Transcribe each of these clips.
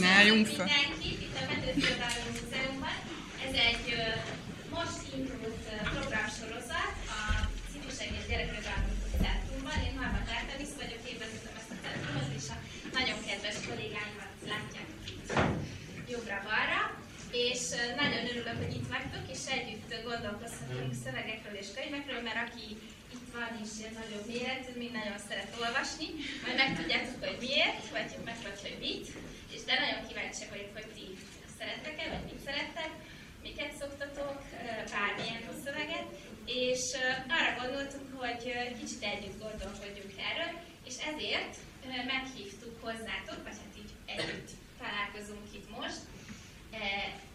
Ne álljunk fel. Mindenkit itt a Petőfi Múzeumban. Ez egy most indult programsorozat a Ifjúság és Gyerekirodalmi Centrumban. Én Harma Tártanisz vagyok, én vezetem ezt a centrumot, és a nagyon kedves kollégáimat látják jobbra-balra. És nagyon örülök, hogy itt vagytok, és együtt gondolkozhatunk szövegekről és könyvekről, mert aki itt van és ilyen nagyobb méretű, mind nagyon szeret olvasni, majd megtudjátok, hogy miért, vagy meg vagy, hogy mit, és de nagyon kíváncsi vagyok, hogy ti szerettek-e, vagy mit szerettek, miket szoktatok, bármilyen szöveget, és arra gondoltuk, hogy kicsit együtt gondolkodjunk erről, és ezért meghívtuk hozzátok, vagy hát így együtt találkozunk itt most,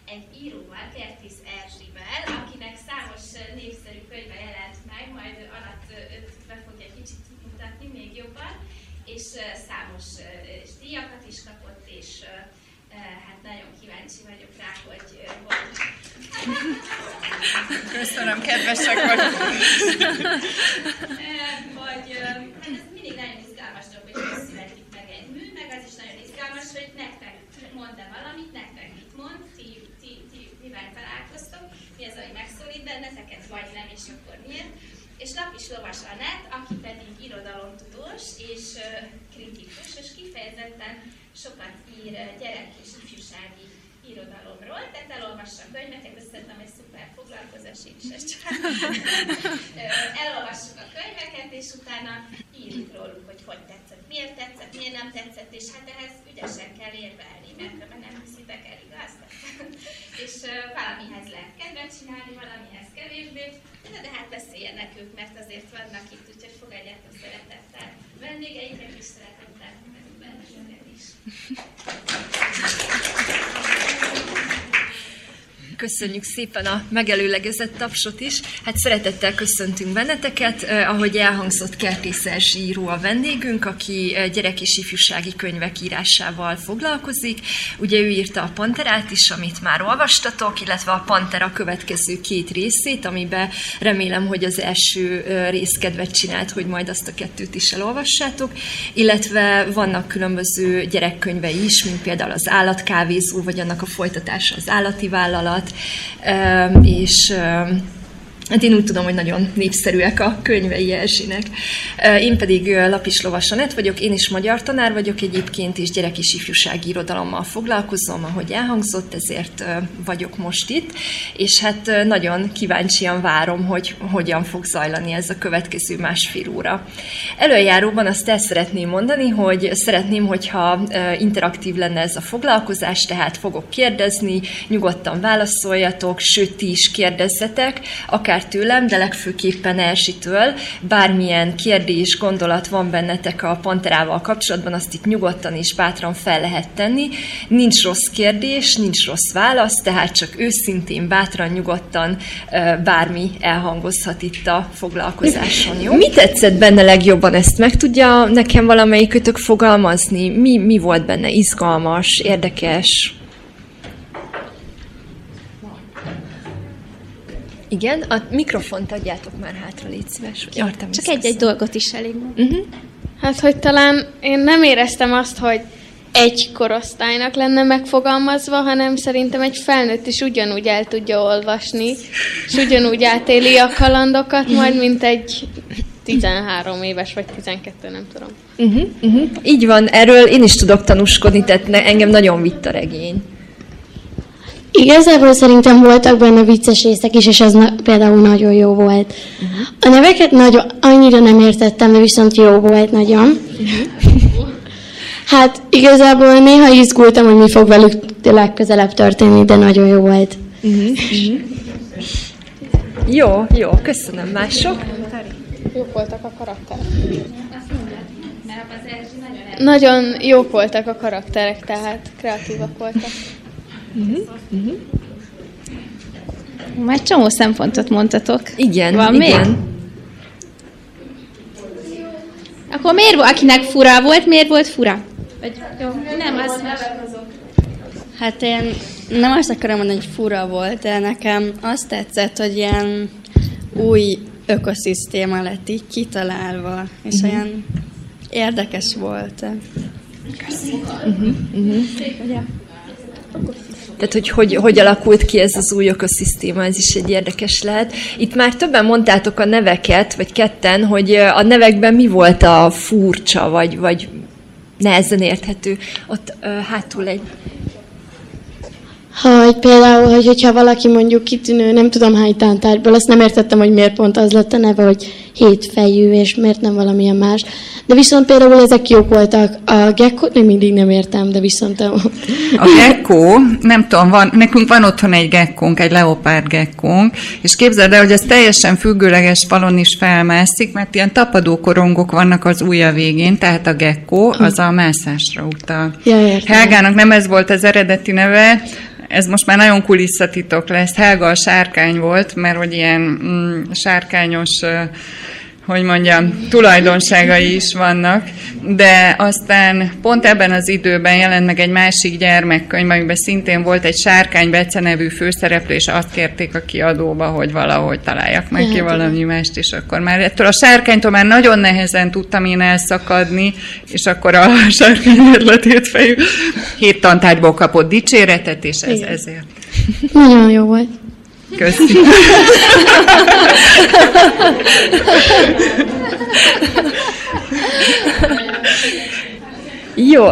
egy íróval, Kertész Erzsivel, akinek számos népszerű könyve jelent meg, majd alatt őt be fogja kicsit mutatni még jobban, és számos és díjakat is kapott, és hát nagyon kíváncsi vagyok rá, hogy, hogy Köszönöm, kedvesek vagyunk. Hogy hát ez mindig nagyon izgalmas dolog, hogy hogy születik meg egy mű, meg az is nagyon izgalmas, hogy nektek mond-e valamit, nektek mit mond, ti, ti, ti mivel találkoztok, mi az, ami megszólít benneteket, vagy nem, és akkor miért. És Lapis Lovas Anett, aki pedig irodalomtudós és kritikus, és kifejezetten sokat ír gyerek és ifjúsági irodalomról, tehát elolvassa a könyveket, ez szerintem egy szuper foglalkozás, én is ezt Elolvassuk a könyveket, és utána írjuk róluk, hogy hogy tetszett, miért tetszett, miért nem tetszett, és hát ehhez ügyesen kell érvelni, mert ebben nem hiszitek el, igaz? És valamihez lehet kedvet csinálni, valamihez kevésbé, de, de hát beszéljenek ők, mert azért vannak itt, úgyhogy fogadjátok szeretettel. Vendégeiket is szeretettel, meg benneteket is. Köszönjük szépen a megelőlegezett tapsot is. Hát szeretettel köszöntünk benneteket. Eh, ahogy elhangzott, Kertész Erzsi író a vendégünk, aki gyerek és ifjúsági könyvek írásával foglalkozik. Ugye ő írta a Panterát is, amit már olvastatok, illetve a Pantera következő két részét, amiben remélem, hogy az első rész kedvet csinált, hogy majd azt a kettőt is elolvassátok. Illetve vannak különböző gyerekkönyvei is, mint például az állatkávézó, vagy annak a folytatása az állati vállalat, és Hát én úgy tudom, hogy nagyon népszerűek a könyvei Erzsinek. Én pedig Lapis Lovas Anett vagyok, én is magyar tanár vagyok egyébként, és gyerek és ifjúsági irodalommal foglalkozom, ahogy elhangzott, ezért vagyok most itt, és hát nagyon kíváncsian várom, hogy hogyan fog zajlani ez a következő másfél óra. Előjáróban azt el szeretném mondani, hogy szeretném, hogyha interaktív lenne ez a foglalkozás, tehát fogok kérdezni, nyugodtan válaszoljatok, sőt, ti is kérdezzetek, akár tőlem, de legfőképpen Erzsitől. Bármilyen kérdés, gondolat van bennetek a Panterával kapcsolatban, azt itt nyugodtan és bátran fel lehet tenni. Nincs rossz kérdés, nincs rossz válasz, tehát csak őszintén, bátran, nyugodtan bármi elhangozhat itt a foglalkozáson, jó? Mi tetszett benne legjobban? Ezt meg tudja nekem valamelyikötök fogalmazni? Mi, mi volt benne izgalmas, érdekes? Igen, a mikrofont adjátok már hátra, légy szíves. Artemis, Csak egy-egy dolgot is elég. Uh-huh. Hát, hogy talán én nem éreztem azt, hogy egy korosztálynak lenne megfogalmazva, hanem szerintem egy felnőtt is ugyanúgy el tudja olvasni, és ugyanúgy átéli a kalandokat, majd mint egy 13 éves, vagy 12, nem tudom. Uh-huh, uh-huh. Így van, erről én is tudok tanúskodni, tehát ne, engem nagyon vitt a regény. Igazából szerintem voltak benne vicces részek is, és az na- például nagyon jó volt. A neveket nagyon, annyira nem értettem, de viszont jó volt nagyon. Hát igazából néha izgultam, hogy mi fog velük legközelebb történni, de nagyon jó volt. Jó, jó, köszönöm. Mások? Jók voltak a karakterek. Nagyon jók voltak a karakterek, tehát kreatívak voltak. Már csomó szempontot mondtatok. Igen, Van igen. még? Akkor miért volt, akinek fura volt, miért volt fura? Vagy, jó, nem, az Hát én nem azt akarom mondani, hogy fura volt, de nekem azt tetszett, hogy ilyen új ökoszisztéma lett így kitalálva, és Mhm. olyan érdekes volt. Tehát, hogy, hogy hogy alakult ki ez az új ökoszisztéma, ez is egy érdekes lehet. Itt már többen mondtátok a neveket, vagy ketten, hogy a nevekben mi volt a furcsa, vagy, vagy nehezen érthető. Ott uh, hátul egy Hogy például, hogy, hogyha valaki mondjuk kitűnő, nem tudom hány tántárgyból, azt nem értettem, hogy miért pont az lett a neve, hogy hétfejű, és miért nem valamilyen más. De viszont például ezek jók voltak. A gekkót még mindig nem értem, de viszont a... A gekkó, nem tudom, van, nekünk van otthon egy gekkónk, egy leopárd gekkónk, és képzeld el, hogy ez teljesen függőleges falon is felmászik, mert ilyen tapadókorongok vannak az ujja végén, tehát a gekkó az a mászásra utal. Ja, értem. Helgának nem ez volt az eredeti neve, ez most már nagyon kulisszatitok lesz. Helga a sárkány volt, mert hogy ilyen mm, sárkányos, hogy mondjam, tulajdonságai is vannak, de aztán pont ebben az időben jelent meg egy másik gyermekkönyv, amiben szintén volt egy sárkány Bece nevű főszereplő, és azt kérték a kiadóba, hogy valahogy találjak meg ki valami mást, és akkor már ettől a sárkánytól már nagyon nehezen tudtam én elszakadni, és akkor a sárkány ötletét fejű hét tantárgyból kapott dicséretet, és ez ezért. Nagyon jó volt. Köszi. Jó,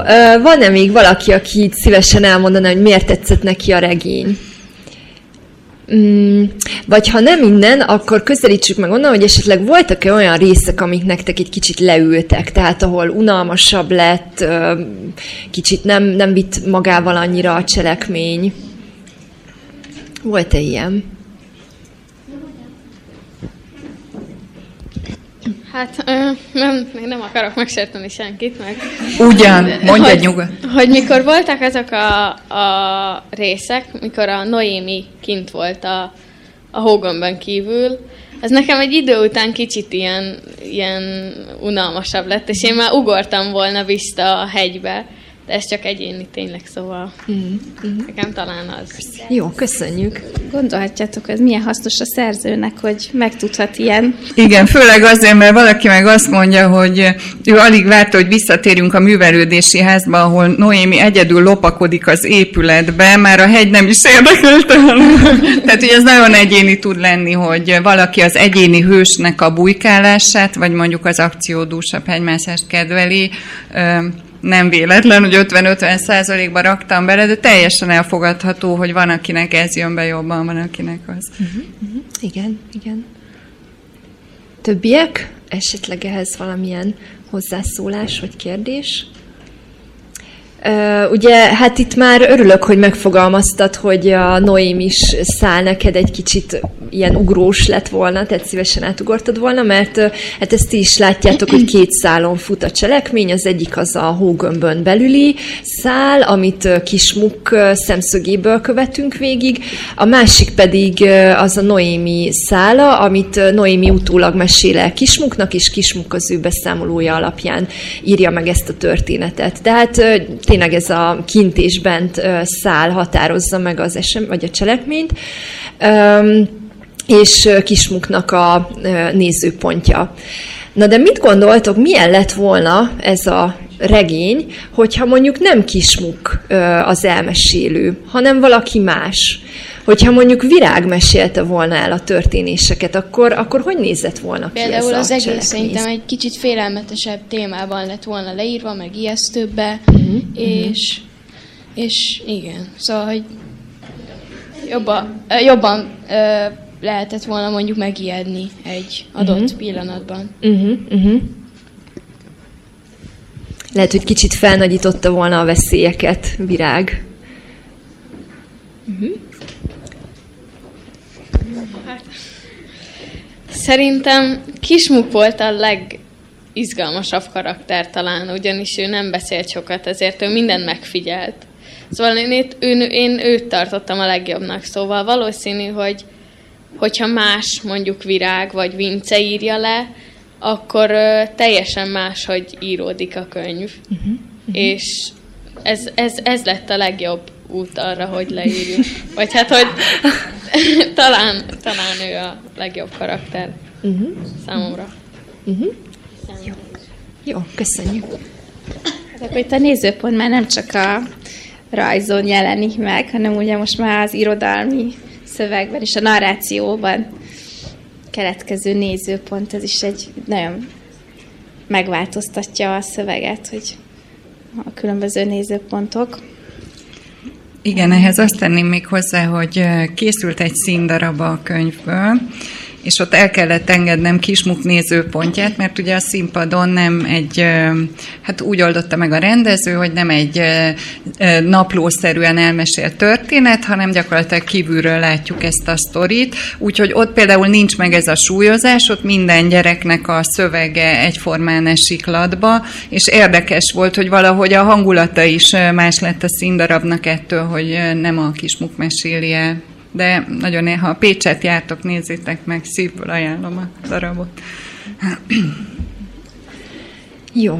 van-e még valaki, aki így szívesen elmondaná, hogy miért tetszett neki a regény? Mm, vagy ha nem innen, akkor közelítsük meg onnan, hogy esetleg voltak-e olyan részek, amik nektek egy kicsit leültek, tehát ahol unalmasabb lett, kicsit nem, nem vitt magával annyira a cselekmény. Volt-e ilyen? Hát ö, nem, még nem akarok megsérteni senkit, meg Ugyan, mondj egy hogy, nyugodt. hogy mikor voltak azok a, a részek, mikor a Noémi kint volt a, a hógömbön kívül, az nekem egy idő után kicsit ilyen, ilyen unalmasabb lett, és én már ugortam volna vissza a hegybe, de ez csak egyéni tényleg, szóval mm-hmm. nekem talán az. Jó, köszönjük. Gondolhatjátok, ez milyen hasznos a szerzőnek, hogy megtudhat ilyen. Igen, főleg azért, mert valaki meg azt mondja, hogy ő alig várta, hogy visszatérjünk a művelődési házba, ahol Noémi egyedül lopakodik az épületbe, már a hegy nem is érdekelte. Tehát, hogy ez nagyon egyéni tud lenni, hogy valaki az egyéni hősnek a bujkálását, vagy mondjuk az akciódúsabb hegymászást kedveli, nem véletlen, hogy 50-50 százalékba raktam bele, de teljesen elfogadható, hogy van, akinek ez jön be jobban, van, akinek az. Igen, igen. Többiek? Esetleg ehhez valamilyen hozzászólás vagy kérdés? Uh, ugye, hát itt már örülök, hogy megfogalmaztad, hogy a Noém is száll neked egy kicsit ilyen ugrós lett volna, tehát szívesen átugortad volna, mert hát ezt ti is látjátok, hogy két szálon fut a cselekmény, az egyik az a hógömbön belüli szál, amit Kismuk szemszögéből követünk végig, a másik pedig az a Noémi szála, amit Noémi utólag mesél el Kismuknak, és Kismuk az ő beszámolója alapján írja meg ezt a történetet. Tehát tényleg ez a kint és bent szál határozza meg az esem, vagy a cselekményt, és Kismuknak a nézőpontja. Na de mit gondoltok, milyen lett volna ez a regény, hogyha mondjuk nem Kismuk az elmesélő, hanem valaki más? Hogyha mondjuk Virág mesélte volna el a történéseket, akkor, akkor hogy nézett volna ki Például ez az egész cselekmény? szerintem egy kicsit félelmetesebb témában lett volna leírva, meg ijesztőbbe, Mhm, és, és igen, szóval, hogy jobban, jobban lehetett volna mondjuk megijedni egy adott Mhm. pillanatban. Uh-huh, uh-huh. Lehet, hogy kicsit felnagyította volna a veszélyeket, virág. Szerintem Kismuk volt a legizgalmasabb karakter talán, ugyanis ő nem beszélt sokat, ezért ő mindent megfigyelt. Szóval én, itt, én, én őt tartottam a legjobbnak, szóval valószínű, hogy hogyha más, mondjuk Virág vagy Vince írja le, akkor teljesen más, hogy íródik a könyv. Uh-huh, uh-huh. És ez, ez, ez lett a legjobb út arra, hogy leírjuk. Vagy hát, hogy talán, talán ő a legjobb karakter uh-huh. számomra. Jó, köszönjük. Hát akkor itt a nézőpont már nem csak a rajzon jelenik meg, hanem ugye most már az irodalmi szövegben és a narrációban keletkező nézőpont, ez is egy nagyon megváltoztatja a szöveget, hogy a különböző nézőpontok. Igen, ehhez azt tenném még hozzá, hogy készült egy színdarab a könyvből, és ott el kellett engednem Kismuk nézőpontját, mert ugye a színpadon nem egy, hát úgy oldotta meg a rendező, hogy nem egy naplószerűen elmesélt történet, hanem gyakorlatilag kívülről látjuk ezt a sztorit, úgyhogy ott például nincs meg ez a súlyozás, ott minden gyereknek a szövege egyformán esik latba, és érdekes volt, hogy valahogy a hangulata is más lett a színdarabnak ettől, hogy nem a Kismuk meséli el de nagyon néha a Pécset jártok, nézzétek meg, szívből ajánlom a darabot. Jó.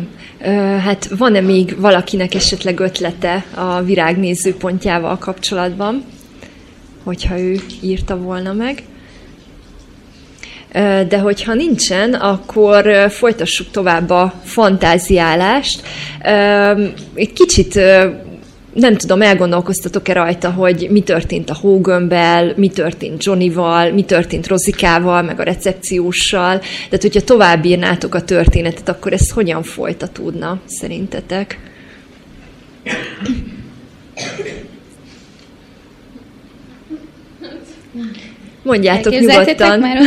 Hát van-e még valakinek esetleg ötlete a virág nézőpontjával kapcsolatban, hogyha ő írta volna meg? De hogyha nincsen, akkor folytassuk tovább a fantáziálást. Egy kicsit nem tudom, elgondolkoztatok-e rajta, hogy mi történt a Hógömbbel, mi történt Johnnyval, mi történt Rozikával, meg a recepcióssal. Tehát, hogyha tovább írnátok a történetet, akkor ez hogyan folytatódna, szerintetek? Mondjátok nyugodtan. Már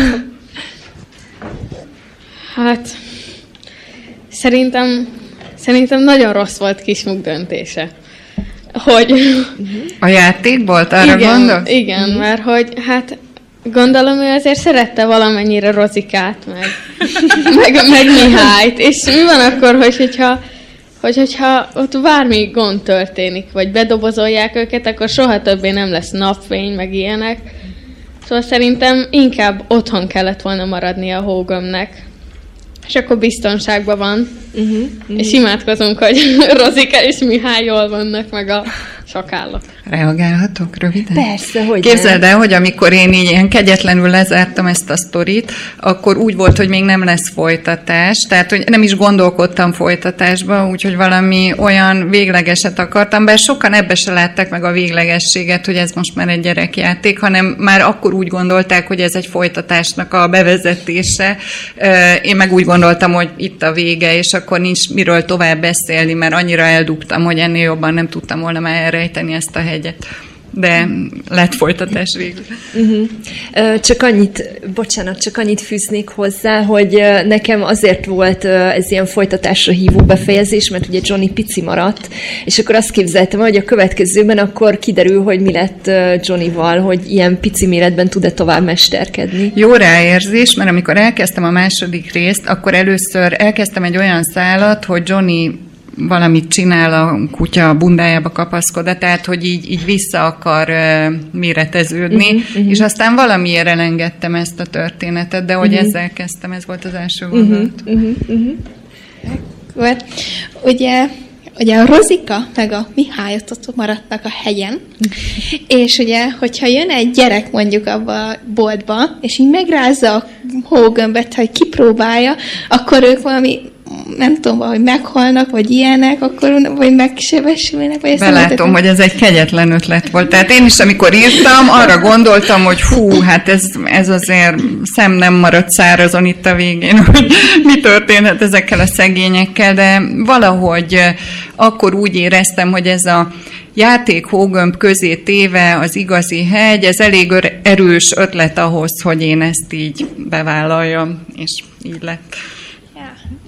hát, szerintem, szerintem nagyon rossz volt Kismuk döntése hogy... A játék volt, arra igen, gondol? Igen, mm. mert hogy hát gondolom ő azért szerette valamennyire Rozikát, meg, meg, meg Mihályt, és mi van akkor, hogy, hogyha, hogy, hogyha ott bármi gond történik, vagy bedobozolják őket, akkor soha többé nem lesz napfény, meg ilyenek. Szóval szerintem inkább otthon kellett volna maradni a hógömnek. És akkor biztonságban van. Uh-huh, uh-huh. És imádkozunk, hogy Rozika és Mihály jól vannak, meg a sakálok. Reagálhatok röviden? Persze, hogy Képzeld el, hogy amikor én így ilyen kegyetlenül lezártam ezt a sztorit, akkor úgy volt, hogy még nem lesz folytatás, tehát hogy nem is gondolkodtam folytatásba, úgyhogy valami olyan véglegeset akartam, bár sokan ebbe se látták meg a véglegességet, hogy ez most már egy gyerekjáték, hanem már akkor úgy gondolták, hogy ez egy folytatásnak a bevezetése. Én meg úgy gondoltam, hogy itt a vége, és akkor nincs miről tovább beszélni, mert annyira eldugtam, hogy ennél jobban nem tudtam volna már elrejteni ezt a hegyet de lett folytatás végül. Uh-huh. Csak annyit, bocsánat, csak annyit fűznék hozzá, hogy nekem azért volt ez ilyen folytatásra hívó befejezés, mert ugye Johnny pici maradt, és akkor azt képzeltem, hogy a következőben akkor kiderül, hogy mi lett Johnnyval, hogy ilyen pici méretben tud-e tovább mesterkedni. Jó ráérzés, mert amikor elkezdtem a második részt, akkor először elkezdtem egy olyan szállat, hogy Johnny valamit csinál a kutya a bundájába kapaszkoda, tehát hogy így, így vissza akar uh, méreteződni, uh-huh, uh-huh. és aztán valamiért elengedtem ezt a történetet, de hogy uh-huh. ezzel kezdtem, ez volt az első gondolat. Uh-huh, uh-huh, uh-huh. Ugye ugye a Rozika meg a Mihály ott maradtak a hegyen, és ugye, hogyha jön egy gyerek mondjuk abba a boltba, és így megrázza a hógömbet, hogy kipróbálja, akkor ők valami nem tudom, hogy meghalnak, vagy ilyenek, akkor vagy megsebesülnek, vagy Belátom, hogy ez egy kegyetlen ötlet volt. Tehát én is, amikor írtam, arra gondoltam, hogy hú, hát ez, ez azért szem nem maradt szárazon itt a végén, hogy mi történhet ezekkel a szegényekkel, de valahogy akkor úgy éreztem, hogy ez a játék hógömb közé téve az igazi hegy, ez elég erős ötlet ahhoz, hogy én ezt így bevállaljam, és így lett.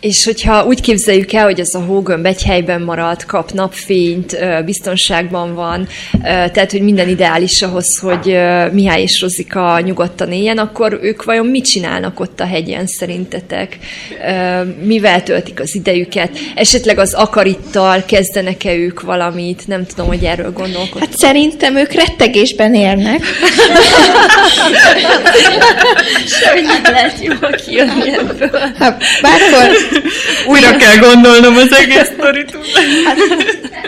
És hogyha úgy képzeljük el, hogy ez a hógömb egy helyben maradt, kap napfényt, biztonságban van, tehát, hogy minden ideális ahhoz, hogy Mihály és Rozika nyugodtan éljen, akkor ők vajon mit csinálnak ott a hegyen szerintetek? Mivel töltik az idejüket? Esetleg az akarittal kezdenek-e ők valamit? Nem tudom, hogy erről gondolkodnak. Hát szerintem ők rettegésben élnek. Semmi nem lehet jól kijönni ebből. Hát, bárhol újra kell gondolnom az egész sztorit. Hát,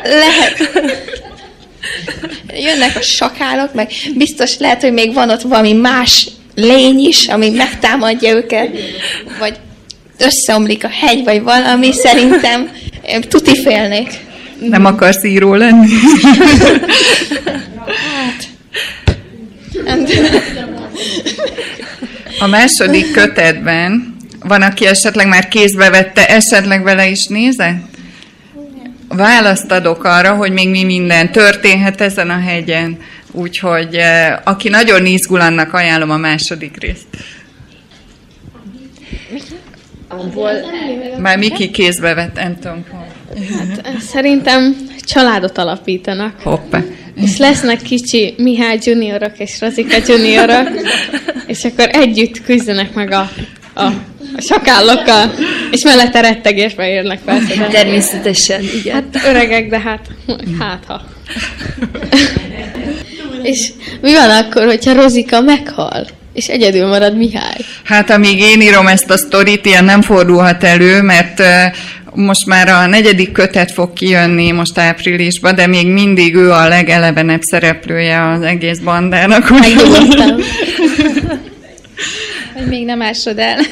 lehet. Jönnek a sakálok, meg biztos lehet, hogy még van ott valami más lény is, ami megtámadja őket, vagy összeomlik a hegy, vagy valami, szerintem tuti félnék. Nem akarsz író lenni? hát, A második kötetben van, aki esetleg már kézbe vette, esetleg vele is nézett? Választ adok arra, hogy még mi minden történhet ezen a hegyen. Úgyhogy eh, aki nagyon izgul, annak ajánlom a második részt. Már Miki kézbe vett, nem tudom. Hát, szerintem családot alapítanak. Hoppá. És lesznek kicsi Mihály juniorok és Rozika juniorok, és akkor együtt küzdenek meg a, a, a sakállokkal, és mellette rettegésbe érnek persze. De... Természetesen, igen. Hát öregek, de hát, hát ha. és mi van akkor, hogyha Rozika meghal? És egyedül marad Mihály. Hát amíg én írom ezt a sztorit, ilyen nem fordulhat elő, mert most már a negyedik kötet fog kijönni most áprilisban, de még mindig ő a legelevenebb szereplője az egész bandának. Megnyugodtam. Még nem ásod el.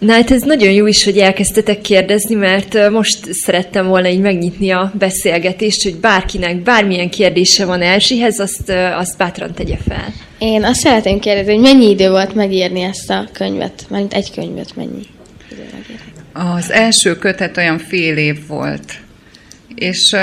Na hát ez nagyon jó is, hogy elkezdtetek kérdezni, mert most szerettem volna így megnyitni a beszélgetést, hogy bárkinek bármilyen kérdése van Erzsihez, azt, azt bátran tegye fel. Én azt szeretném kérdezni, hogy mennyi idő volt megírni ezt a könyvet? Mert egy könyvet mennyi idő megírni? Az első kötet olyan fél év volt és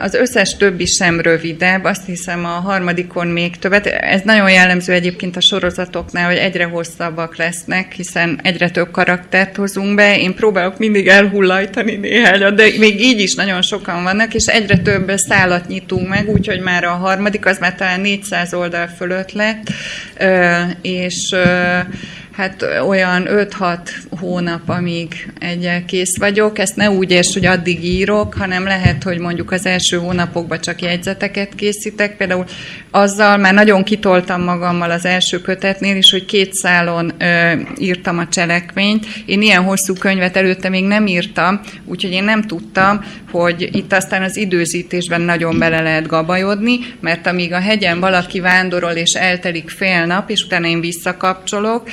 az összes többi sem rövidebb, azt hiszem a harmadikon még többet. Ez nagyon jellemző egyébként a sorozatoknál, hogy egyre hosszabbak lesznek, hiszen egyre több karaktert hozunk be. Én próbálok mindig elhullajtani néhány, de még így is nagyon sokan vannak, és egyre több szállat nyitunk meg, úgyhogy már a harmadik az már talán 400 oldal fölött lett, és hát olyan 5-6 hónap, amíg egyel kész vagyok. Ezt ne úgy érts, hogy addig írok, hanem lehet, hogy mondjuk az első hónapokban csak jegyzeteket készítek. Például azzal már nagyon kitoltam magammal az első kötetnél is, hogy két szálon ö, írtam a cselekményt. Én ilyen hosszú könyvet előtte még nem írtam, úgyhogy én nem tudtam, hogy itt aztán az időzítésben nagyon bele lehet gabajodni, mert amíg a hegyen valaki vándorol és eltelik fél nap, és utána én visszakapcsolok,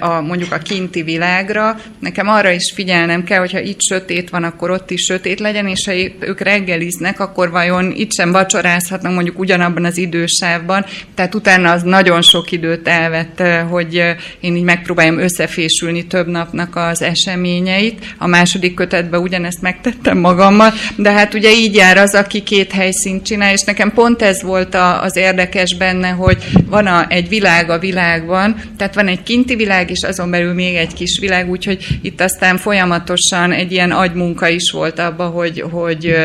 a, mondjuk a kinti világra, nekem arra is figyelnem kell, hogyha itt sötét van, akkor ott is sötét legyen, és ha ők reggeliznek, akkor vajon itt sem vacsorázhatnak mondjuk ugyanabban az idősávban, tehát utána az nagyon sok időt elvett, hogy én így megpróbáljam összefésülni több napnak az eseményeit. A második kötetben ugyanezt megtettem magammal, de hát ugye így jár az, aki két helyszínt csinál, és nekem pont ez volt az érdekes benne, hogy van a, egy világ a világban, tehát van egy kinti világ, és azon belül még egy kis világ, úgyhogy itt aztán folyamatosan egy ilyen agymunka is volt abba, hogy, hogy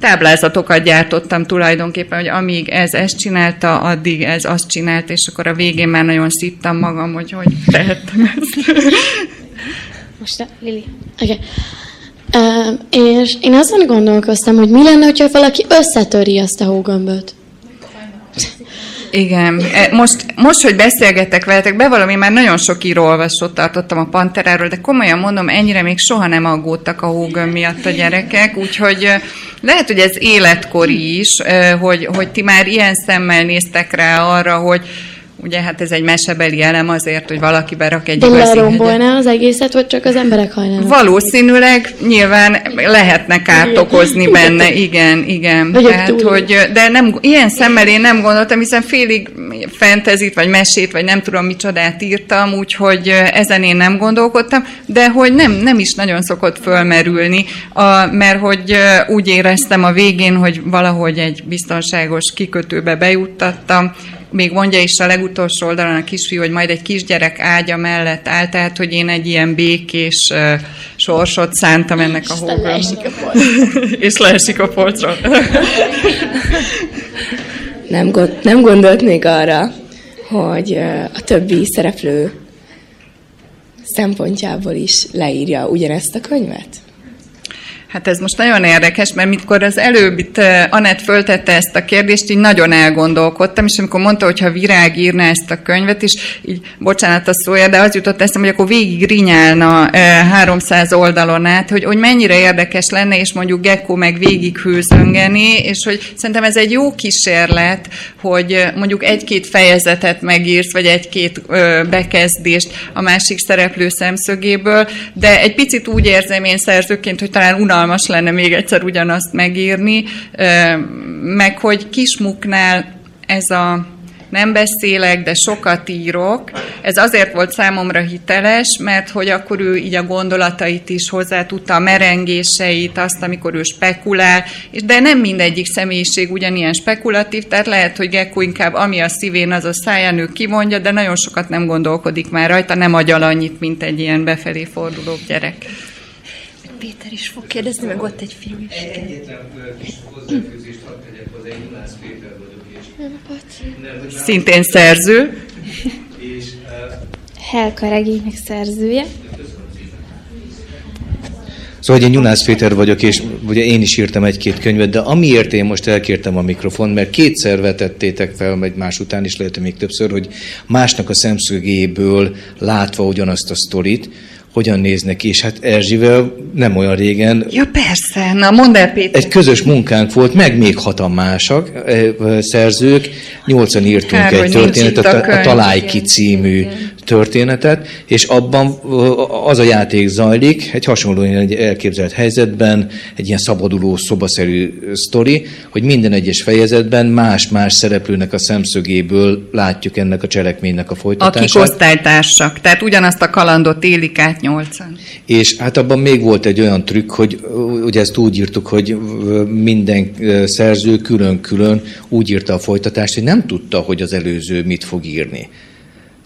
táblázatokat gyártottam tulajdonképpen, hogy amíg ez ezt csinálta, addig ez azt csinált, és akkor a végén már nagyon szittam magam, hogy hogy tehettem ezt. Most, Lili. Okay. Uh, és én azon gondolkoztam, hogy mi lenne, ha valaki összetöri ezt a hógömböt. Igen. E, most, most, hogy beszélgetek veletek, bevallom, én már nagyon sok írólvasót tartottam a Panteráról, de komolyan mondom, ennyire még soha nem aggódtak a hógöm miatt a gyerekek, úgyhogy lehet, hogy ez életkori is, hogy, hogy ti már ilyen szemmel néztek rá arra, hogy Ugye hát ez egy mesebeli elem azért, hogy valaki berak egy De lerombolná az egészet, vagy csak az emberek hajlanak? Valószínűleg nyilván lehetne kárt okozni benne, igen, igen. Tehát, hogy, de nem, ilyen szemmel én nem gondoltam, hiszen félig fentezit, vagy mesét, vagy nem tudom micsodát írtam, úgyhogy ezen én nem gondolkodtam, de hogy nem, nem is nagyon szokott fölmerülni, a, mert hogy úgy éreztem a végén, hogy valahogy egy biztonságos kikötőbe bejuttattam, még mondja is a legutolsó oldalon a kisfiú, hogy majd egy kisgyerek ágya mellett áll, tehát hogy én egy ilyen békés uh, sorsot szántam ennek a hógön. És leesik a polcról. nem, gond, nem gondolt még arra, hogy a többi szereplő szempontjából is leírja ugyanezt a könyvet? Hát ez most nagyon érdekes, mert mikor az előbb itt Anett föltette ezt a kérdést, így nagyon elgondolkodtam, és amikor mondta, hogy ha Virág írna ezt a könyvet, és így, bocsánat a szója, de az jutott eszem, hogy akkor végig rinyálna 300 oldalon át, hogy, hogy mennyire érdekes lenne, és mondjuk Gecko meg végig hőzöngeni, és hogy szerintem ez egy jó kísérlet, hogy mondjuk egy-két fejezetet megírsz, vagy egy-két bekezdést a másik szereplő szemszögéből, de egy picit úgy érzem én szerzőként, hogy talán unalmas lenne még egyszer ugyanazt megírni, meg hogy Kismuknál ez a nem beszélek, de sokat írok. Ez azért volt számomra hiteles, mert hogy akkor ő így a gondolatait is hozzá tudta, a merengéseit, azt, amikor ő spekulál, és de nem mindegyik személyiség ugyanilyen spekulatív, tehát lehet, hogy Gekko inkább ami a szívén, az a száján ő kimondja, de nagyon sokat nem gondolkodik már rajta, nem agyal annyit, mint egy ilyen befelé forduló gyerek. Péter is fog kérdezni, meg ott egy fiú is. Egyetlen kis hozzáfűzést hadd tegyek hozzá, én Julász Péter vagyok, és... Szintén szerző. És, Helka regénynek szerzője. Szóval én Junász Péter vagyok, és ugye én is írtam egy-két könyvet, de amiért én most elkértem a mikrofon, mert kétszer vetettétek fel, meg más után is lehet, még többször, hogy másnak a szemszögéből látva ugyanazt a sztorit, hogyan néznek ki, és hát Erzsivel nem olyan régen... Ja persze, na mondd el Péter. Egy közös munkánk volt, meg még hatan másak szerzők, nyolcan írtunk Kár, egy történetet, a, a Talály ki című igen. Történetet, és abban az a játék zajlik, egy hasonló egy elképzelt helyzetben, egy ilyen szabaduló, szobaszerű sztori, hogy minden egyes fejezetben más-más szereplőnek a szemszögéből látjuk ennek a cselekménynek a folytatását. Akik osztálytársak, tehát ugyanazt a kalandot élik át nyolcan. És hát abban még volt egy olyan trükk, hogy ugye ezt úgy írtuk, hogy minden szerző külön-külön úgy írta a folytatást, hogy nem tudta, hogy az előző mit fog írni.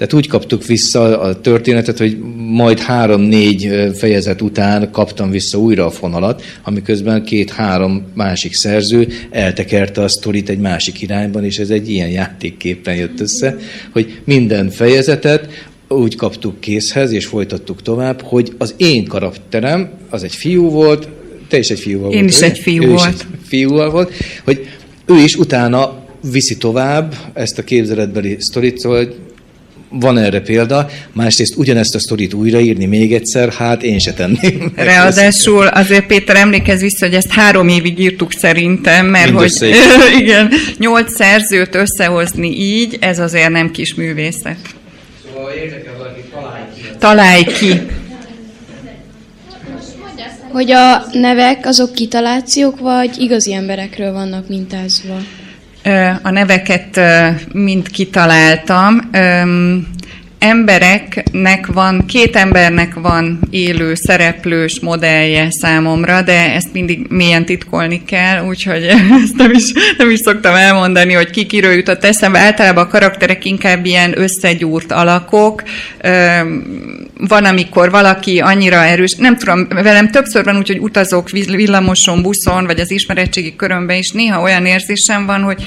Tehát úgy kaptuk vissza a történetet, hogy majd három-négy fejezet után kaptam vissza újra a fonalat, amiközben két-három másik szerző eltekerte a sztorit egy másik irányban, és ez egy ilyen játékképpen jött össze, hogy minden fejezetet úgy kaptuk készhez, és folytattuk tovább, hogy az én karakterem, az egy fiú volt, te is egy fiú volt. Én is egy fiú ő volt. Is egy fiú volt, hogy ő is utána viszi tovább ezt a képzeletbeli sztorit, szóval van erre példa, másrészt ugyanezt a sztorit újraírni még egyszer, hát én se tenném. Ráadásul azért Péter emlékez vissza, hogy ezt három évig írtuk szerintem, mert Mindössze hogy igen, nyolc szerzőt összehozni így, ez azért nem kis művészet. Szóval érdekel valaki, találj ki. Találj ki. Hogy a nevek azok kitalációk, vagy igazi emberekről vannak mintázva? A neveket mind kitaláltam embereknek van, két embernek van élő szereplős modellje számomra, de ezt mindig mélyen titkolni kell, úgyhogy ezt nem is, nem is szoktam elmondani, hogy ki kiről jutott eszembe. Általában a karakterek inkább ilyen összegyúrt alakok. Van, amikor valaki annyira erős, nem tudom, velem többször van úgy, hogy utazok villamoson, buszon, vagy az ismeretségi körömben is, néha olyan érzésem van, hogy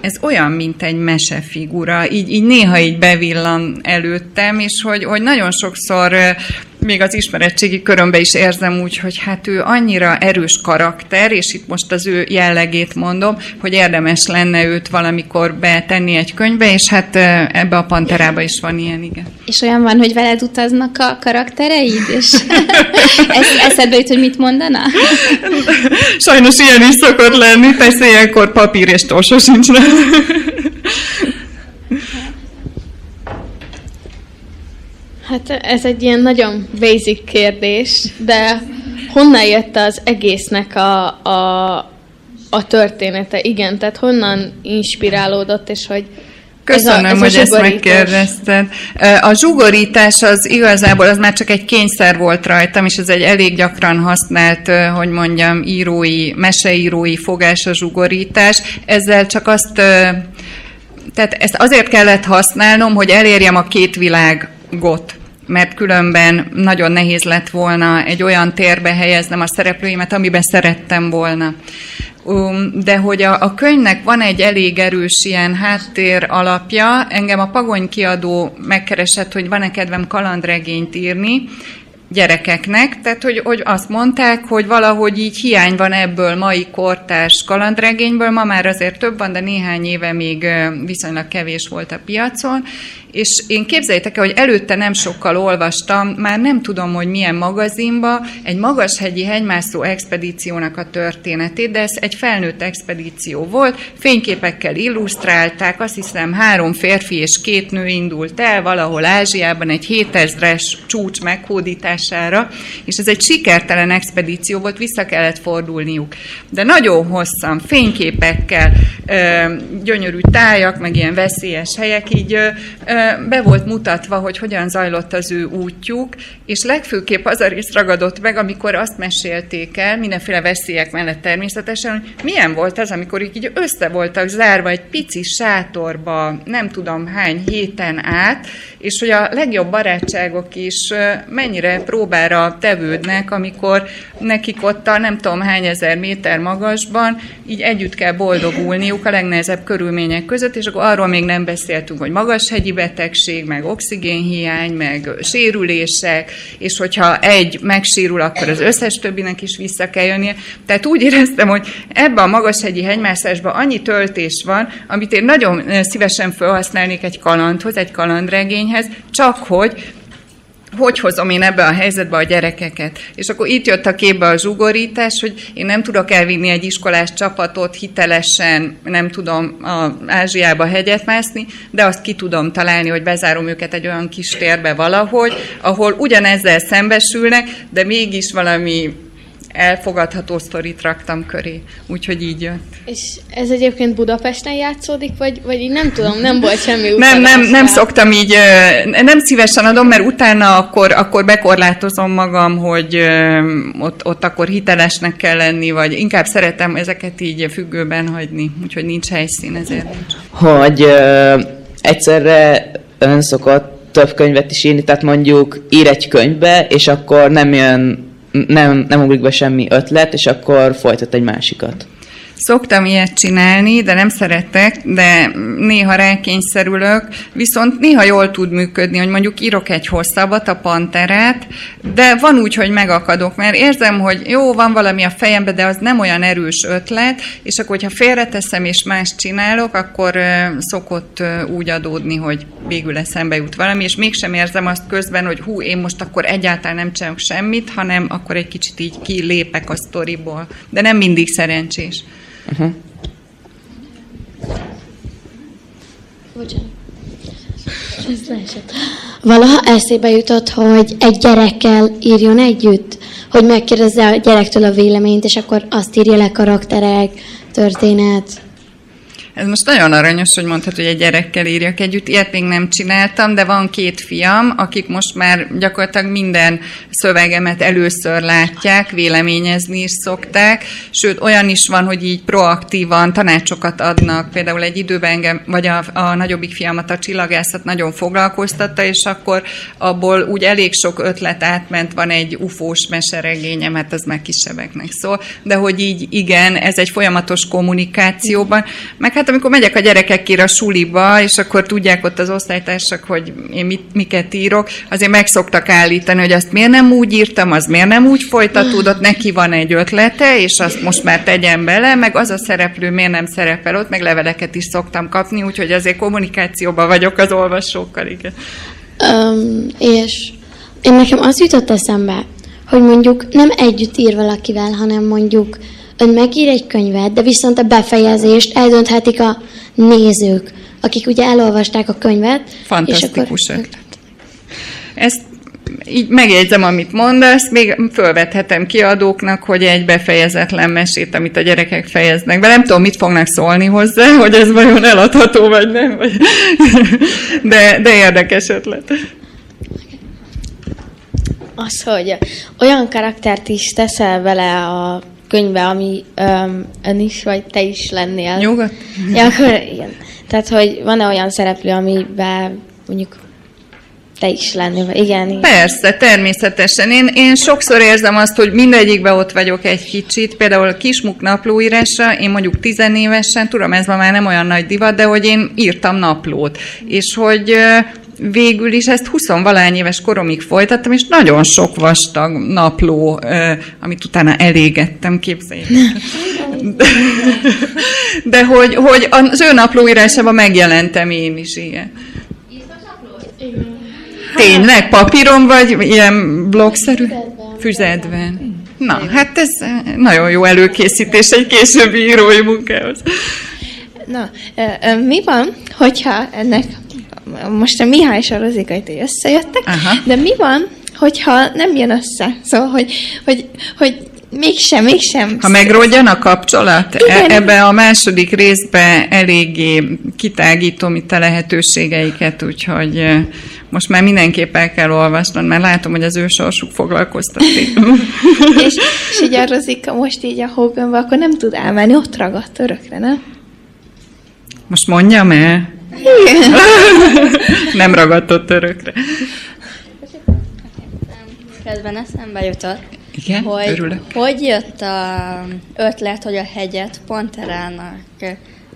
ez olyan, mint egy mesefigura, így, így néha így bevillan előttem, és hogy, hogy nagyon sokszor még az ismeretségi körömbe is érzem úgy, hogy hát ő annyira erős karakter, és itt most az ő jellegét mondom, hogy érdemes lenne őt valamikor betenni egy könyvbe, és hát ebbe a panterába is van ilyen, igen. És olyan van, hogy veled utaznak a karaktereid, és ez, eszedbe jut, hogy mit mondana? Sajnos ilyen is szokott lenni, persze ilyenkor papír és torsó sincs. Hát ez egy ilyen nagyon basic kérdés, de honnan jött az egésznek a, a, a története? Igen, tehát honnan inspirálódott, és hogy Köszönöm, ez a, ez hogy ezt megkérdezted. A zsugorítás az igazából az már csak egy kényszer volt rajtam, és ez egy elég gyakran használt, hogy mondjam, írói, meseírói fogás a zsugorítás. Ezzel csak azt, tehát ezt azért kellett használnom, hogy elérjem a két világot mert különben nagyon nehéz lett volna egy olyan térbe helyeznem a szereplőimet, amiben szerettem volna. Um, de hogy a, a könyvnek van egy elég erős ilyen háttér alapja, engem a Pagony kiadó megkeresett, hogy van-e kedvem kalandregényt írni, gyerekeknek, tehát hogy, hogy azt mondták, hogy valahogy így hiány van ebből mai kortárs kalandregényből, ma már azért több van, de néhány éve még viszonylag kevés volt a piacon, és én képzeljétek el, hogy előtte nem sokkal olvastam, már nem tudom, hogy milyen magazinba, egy magashegyi hegymászó expedíciónak a történetét, de ez egy felnőtt expedíció volt, fényképekkel illusztrálták, azt hiszem három férfi és két nő indult el valahol Ázsiában egy 7000-es csúcs meghódítására, és ez egy sikertelen expedíció volt, vissza kellett fordulniuk. De nagyon hosszan, fényképekkel, gyönyörű tájak, meg ilyen veszélyes helyek, így be volt mutatva, hogy hogyan zajlott az ő útjuk, és legfőképp az a rész ragadott meg, amikor azt mesélték el, mindenféle veszélyek mellett természetesen, hogy milyen volt ez, amikor így össze voltak zárva egy pici sátorba, nem tudom hány héten át, és hogy a legjobb barátságok is mennyire próbára tevődnek, amikor nekik ott a nem tudom hány ezer méter magasban így együtt kell boldogulniuk a legnehezebb körülmények között, és akkor arról még nem beszéltünk, hogy magas hegyi betegség, meg oxigénhiány, meg sérülések, és hogyha egy megsérül, akkor az összes többinek is vissza kell jönnie. Tehát úgy éreztem, hogy ebben a magashegyi hegymászásban annyi töltés van, amit én nagyon szívesen felhasználnék egy kalandhoz, egy kalandregényhez, csak hogy hogy hozom én ebbe a helyzetbe a gyerekeket. És akkor itt jött a képbe a zsugorítás, hogy én nem tudok elvinni egy iskolás csapatot hitelesen, nem tudom a Ázsiába hegyet mászni, de azt ki tudom találni, hogy bezárom őket egy olyan kis térbe valahogy, ahol ugyanezzel szembesülnek, de mégis valami elfogadható sztorit raktam köré, úgyhogy így jött. És ez egyébként Budapesten játszódik, vagy, vagy így nem tudom, nem volt semmi Nem, nem, nem szoktam így, nem szívesen adom, mert utána akkor, akkor bekorlátozom magam, hogy ott, ott akkor hitelesnek kell lenni, vagy inkább szeretem ezeket így függőben hagyni, úgyhogy nincs helyszín ezért. Hogy uh, egyszerre ön szokott több könyvet is írni, tehát mondjuk ír egy könyvbe, és akkor nem jön nem, nem ugrik be semmi ötlet, és akkor folytat egy másikat. Szoktam ilyet csinálni, de nem szeretek, de néha rákényszerülök, viszont néha jól tud működni, hogy mondjuk írok egy hosszabbat, a panterát, de van úgy, hogy megakadok, mert érzem, hogy jó, van valami a fejembe, de az nem olyan erős ötlet, és akkor, hogyha félreteszem és más csinálok, akkor szokott úgy adódni, hogy végül eszembe jut valami, és mégsem érzem azt közben, hogy hú, én most akkor egyáltalán nem csinálok semmit, hanem akkor egy kicsit így kilépek a sztoriból. De nem mindig szerencsés. Uh-huh. Valaha eszébe jutott, hogy egy gyerekkel írjon együtt, hogy megkérdezze a gyerektől a véleményt, és akkor azt írja le karakterek, történet. Ez most nagyon aranyos, hogy mondhat, hogy egy gyerekkel írjak együtt. Ilyet még nem csináltam, de van két fiam, akik most már gyakorlatilag minden szövegemet először látják, véleményezni is szokták. Sőt, olyan is van, hogy így proaktívan tanácsokat adnak. Például egy időben engem, vagy a, a nagyobbik fiamat a csillagászat nagyon foglalkoztatta, és akkor abból úgy elég sok ötlet átment, van egy ufós meseregényem, hát az meg kisebbeknek szól, de hogy így igen, ez egy folyamatos kommunikációban, meg hát hát amikor megyek a gyerekekért a suliba, és akkor tudják ott az osztálytársak, hogy én mit, miket írok, azért meg szoktak állítani, hogy azt miért nem úgy írtam, az miért nem úgy folytatódott, neki van egy ötlete, és azt most már tegyen bele, meg az a szereplő miért nem szerepel ott, meg leveleket is szoktam kapni, úgyhogy azért kommunikációban vagyok az olvasókkal, igen. Um, és én nekem az jutott eszembe, hogy mondjuk nem együtt ír valakivel, hanem mondjuk Ön megír egy könyvet, de viszont a befejezést eldönthetik a nézők, akik ugye elolvasták a könyvet. Fantasztikus akkor... Ezt így megjegyzem, amit mondasz, még fölvethetem kiadóknak, hogy egy befejezetlen mesét, amit a gyerekek fejeznek be. Nem tudom, mit fognak szólni hozzá, hogy ez vajon eladható, vagy nem. De, de érdekes ötlet. Az, hogy olyan karaktert is teszel vele a könyve, ami um, ön is, vagy te is lennél. Nyugodt? Ja, akkor igen. Tehát, hogy van-e olyan szereplő, amiben mondjuk te is lennél, igen, igen. Persze, természetesen. Én, én sokszor érzem azt, hogy mindegyikben ott vagyok egy kicsit. Például a kismuk naplóírásra, én mondjuk tizenévesen, tudom, ez ma már nem olyan nagy divat, de hogy én írtam naplót. És hogy végül is ezt 20 valány éves koromig folytattam, és nagyon sok vastag napló, amit utána elégettem, képzeljétek. De hogy, hogy az ő naplóírásában megjelentem én is, igen. Tényleg? Papíron vagy ilyen blogszerű? Füzetben. Na, hát ez nagyon jó előkészítés egy későbbi írói munkához. Na, mi van, hogyha ennek most a Mihály Rozikaitai összejöttek, Aha. de mi van, hogyha nem jön össze? Szóval, hogy, hogy, hogy mégsem, mégsem. Ha megrodjan a kapcsolat, e- Igen. ebbe a második részbe eléggé kitágítom itt a lehetőségeiket, úgyhogy most már mindenképp el kell olvasnod, mert látom, hogy az ő sorsuk foglalkoztatik. és, és így a Rozika most így a Hoganba, akkor nem tud elmenni, ott ragadt örökre, nem? Most mondjam el? Igen. nem ragadott örökre. Közben eszembe jutott, Igen? hogy Örülök. hogy jött a ötlet, hogy a hegyet Panterának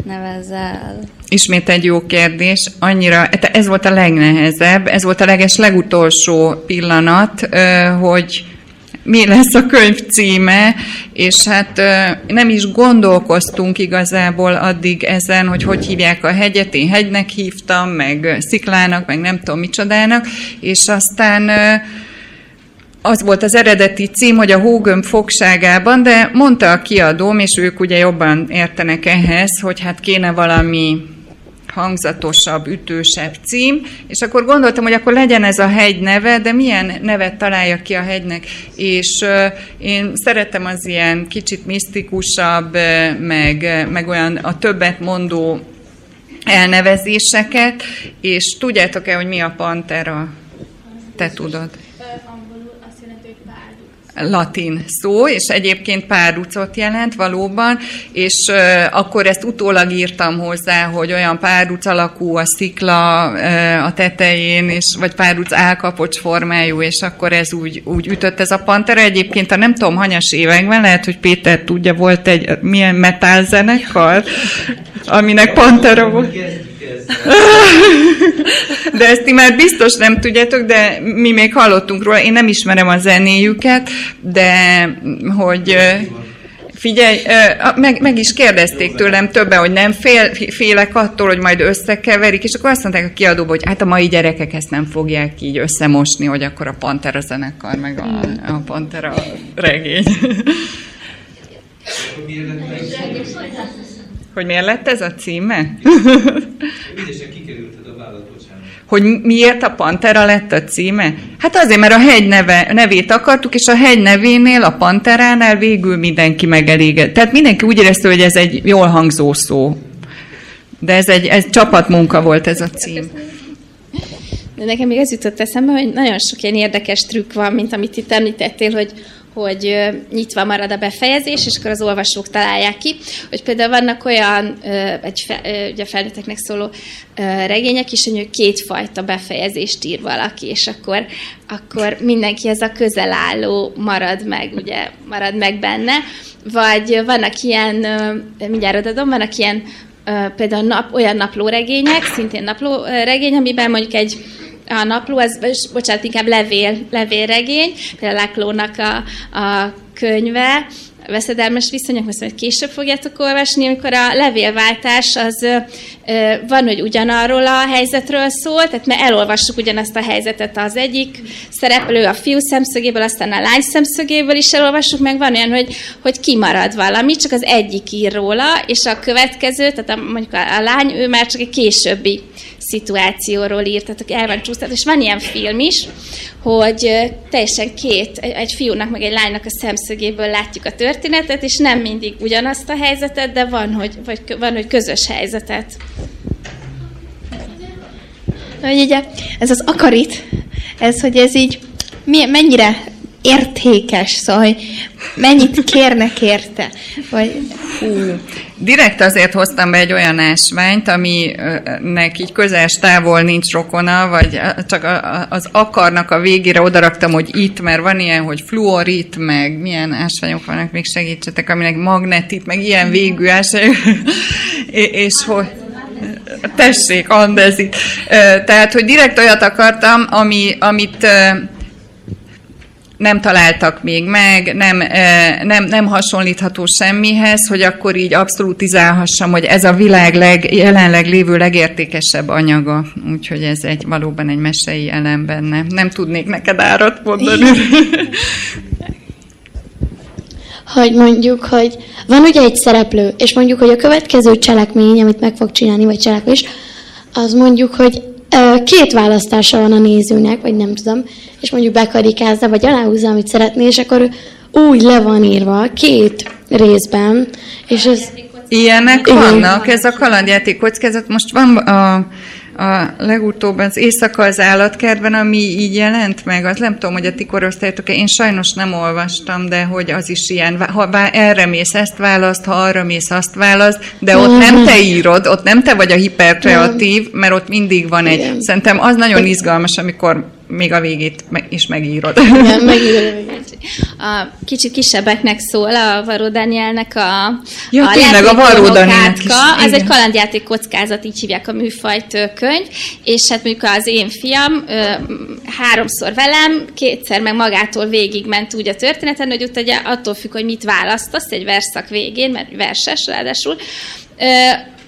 nevezel? Ismét egy jó kérdés. Annyira, ez volt a legnehezebb, ez volt a leges legutolsó pillanat, hogy mi lesz a könyv címe, és hát nem is gondolkoztunk igazából addig ezen, hogy hogy hívják a hegyet, én hegynek hívtam, meg sziklának, meg nem tudom micsodának, és aztán az volt az eredeti cím, hogy a hógömb fogságában, de mondta a kiadóm, és ők ugye jobban értenek ehhez, hogy hát kéne valami hangzatosabb, ütősebb cím, és akkor gondoltam, hogy akkor legyen ez a hegy neve, de milyen nevet találja ki a hegynek, és én szeretem az ilyen kicsit misztikusabb, meg, meg olyan a többet mondó elnevezéseket, és tudjátok-e, hogy mi a pantera? Te tudod latin szó, és egyébként párducot jelent valóban, és uh, akkor ezt utólag írtam hozzá, hogy olyan párduc alakú a szikla uh, a tetején, és vagy párduc álkapocs formájú, és akkor ez úgy, úgy ütött ez a pantera. Egyébként a nem tudom, hanyas években, lehet, hogy Péter tudja, volt egy milyen metálzenekar, aminek pantera volt. De ezt ti már biztos nem tudjátok, de mi még hallottunk róla. Én nem ismerem a zenéjüket, de hogy Figyelj, meg, meg is kérdezték tőlem többen, hogy nem fél, félek attól, hogy majd összekeverik, és akkor azt mondták a kiadóba, hogy hát a mai gyerekek ezt nem fogják így összemosni, hogy akkor a Pantera zenekar, meg a, a Pantera regény. Hogy miért lett ez a címe? kikerülted a vállat, Hogy miért a Pantera lett a címe? Hát azért, mert a hegy neve, nevét akartuk, és a hegy nevénél, a Panteránál végül mindenki megelégett. Tehát mindenki úgy érezte, hogy ez egy jól hangzó szó. De ez egy ez csapatmunka volt ez a cím. De nekem még ez jutott eszembe, hogy nagyon sok ilyen érdekes trükk van, mint amit itt említettél, hogy hogy nyitva marad a befejezés, és akkor az olvasók találják ki, hogy például vannak olyan, egy ugye felnőtteknek szóló regények is, hogy kétfajta befejezést ír valaki, és akkor, akkor mindenki ez a közel álló marad meg, ugye, marad meg benne, vagy vannak ilyen, mindjárt adom, vannak ilyen például nap, olyan naplóregények, szintén naplóregény, amiben mondjuk egy a napló, ez, bocsánat, inkább levél, levélregény, például Láklónak a, a könyve, veszedelmes viszonyok, most majd később fogjátok olvasni, amikor a levélváltás az van, hogy ugyanarról a helyzetről szól, tehát mi elolvassuk ugyanazt a helyzetet. Az egyik szereplő a fiú szemszögéből, aztán a lány szemszögéből is elolvassuk, meg van olyan, hogy, hogy kimarad valami, csak az egyik ír róla, és a következő, tehát a, mondjuk a, a lány, ő már csak egy későbbi szituációról írt, tehát el van csúsztat, és van ilyen film is, hogy teljesen két, egy fiúnak meg egy lánynak a szemszögéből látjuk a történetet, és nem mindig ugyanazt a helyzetet, de van, hogy, vagy van, hogy közös helyzetet. Hogy ugye, ez az akarit, ez, hogy ez így mi, mennyire értékes, hogy mennyit kérnek érte. Vagy, hú. Direkt azért hoztam be egy olyan ásványt, aminek így közel távol nincs rokona, vagy csak az akarnak a végére odaraktam, hogy itt, mert van ilyen, hogy fluorit, meg milyen ásványok vannak, még segítsetek, aminek magnetit, meg ilyen végű ásványok, és hogy Tessék, andezit. Tehát, hogy direkt olyat akartam, ami, amit nem találtak még meg, nem, nem, nem hasonlítható semmihez, hogy akkor így abszolútizálhassam, hogy ez a világ leg, jelenleg lévő legértékesebb anyaga. Úgyhogy ez egy valóban egy mesei elem benne. Nem tudnék neked árat mondani. hogy mondjuk, hogy van ugye egy szereplő, és mondjuk, hogy a következő cselekmény, amit meg fog csinálni, vagy cselekvés, az mondjuk, hogy két választása van a nézőnek, vagy nem tudom, és mondjuk bekarikázza, vagy aláhúzza, amit szeretné, és akkor úgy le van írva két részben, és ez... Ilyenek igen. vannak, ez a kalandjáték kockázat. Most van a a legutóbb az Éjszaka az állatkertben, ami így jelent meg, az nem tudom, hogy a ti korosztályotok én sajnos nem olvastam, de hogy az is ilyen, ha erre mész, ezt választ, ha arra mész, azt választ, de ott nem te írod, ott nem te vagy a hiperkreatív, mert ott mindig van egy, Igen. szerintem az nagyon izgalmas, amikor még a végét is megírod. Igen, megírod a kicsit kisebbeknek szól a Varó Danielnek a, ja, a tényleg, a Varó. Az igen. egy kalandjáték kockázat, így hívják a műfajt könyv, és hát mondjuk az én fiam háromszor velem, kétszer meg magától végigment úgy a történeten, hogy ott ugye attól függ, hogy mit választasz egy verszak végén, mert verses ráadásul,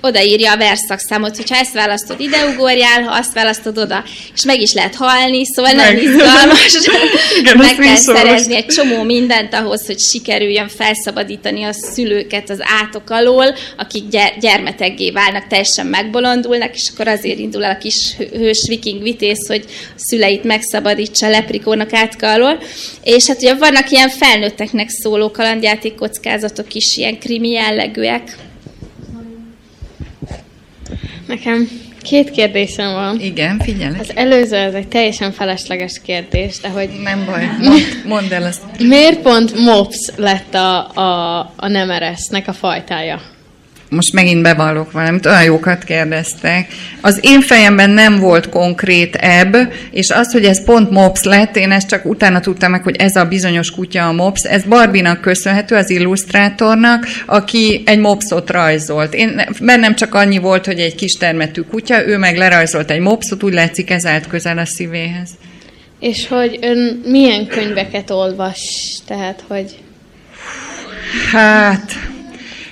odaírja a verszakszámot, hogyha ezt választod, ide ugorjál, ha azt választod, oda. És meg is lehet halni, szóval nem izgalmas. Igen, meg kell szerezni egy csomó mindent ahhoz, hogy sikerüljön felszabadítani a szülőket az átok alól, akik gyermeteggé válnak, teljesen megbolondulnak, és akkor azért indul el a kis hős viking vitéz, hogy a szüleit megszabadítsa a leprikónak átka alól. És hát ugye vannak ilyen felnőtteknek szóló kalandjáték kockázatok is, ilyen krimi jellegűek. Nekem két kérdésem van. Igen, figyelj. Az előző az egy teljesen felesleges kérdés, de hogy... Nem baj, mondd, mondd el azt. Miért pont MOPS lett a, a, a nemeresznek a fajtája? Most megint bevallok valamit, olyan jókat kérdeztek. Az én fejemben nem volt konkrét ebb, és az, hogy ez pont MOPS lett, én ezt csak utána tudtam meg, hogy ez a bizonyos kutya a MOPS, ez Barbinak köszönhető, az illusztrátornak, aki egy MOPSot rajzolt. Én, bennem csak annyi volt, hogy egy kis termetű kutya, ő meg lerajzolt egy MOPSot, úgy látszik ez állt közel a szívéhez. És hogy ön milyen könyveket olvas? Tehát, hogy... Hát,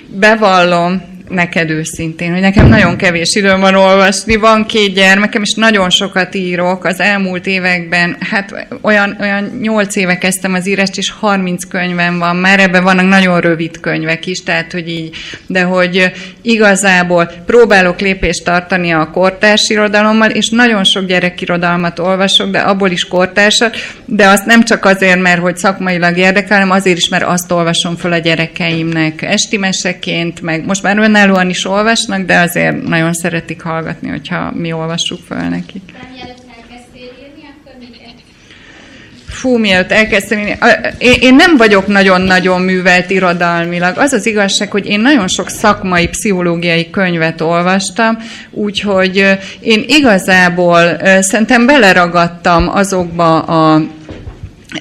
bevallom, neked őszintén, hogy nekem nagyon kevés időm van olvasni, van két gyermekem, és nagyon sokat írok. Az elmúlt években, hát olyan, olyan 8 éve kezdtem az írást, és 30 könyvem van már, ebben vannak nagyon rövid könyvek is, tehát hogy így, de hogy igazából próbálok lépést tartani a kortárs irodalommal, és nagyon sok gyerekirodalmat olvasok, de abból is kortársat, de azt nem csak azért, mert hogy szakmailag érdekel, hanem azért is, mert azt olvasom föl a gyerekeimnek esti meseként, meg most már önállóan is olvasnak, de azért nagyon szeretik hallgatni, hogyha mi olvassuk fel nekik. Fú, mielőtt elkezdtem írni, én, én nem vagyok nagyon-nagyon művelt irodalmilag. Az az igazság, hogy én nagyon sok szakmai, pszichológiai könyvet olvastam, úgyhogy én igazából szerintem beleragadtam azokba a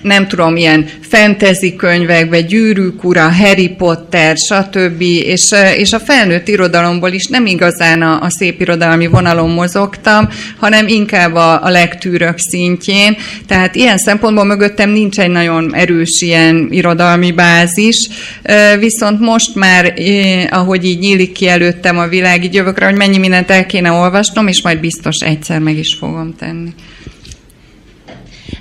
nem tudom, ilyen fantasy könyvekbe, Gyűrűk ura, Harry Potter, stb. És, és a felnőtt irodalomból is nem igazán a, a szép irodalmi vonalon mozogtam, hanem inkább a, a legtűrök szintjén. Tehát ilyen szempontból mögöttem nincs egy nagyon erős ilyen irodalmi bázis, viszont most már, ahogy így nyílik ki előttem a világ, így jövök rá, hogy mennyi mindent el kéne olvasnom, és majd biztos egyszer meg is fogom tenni.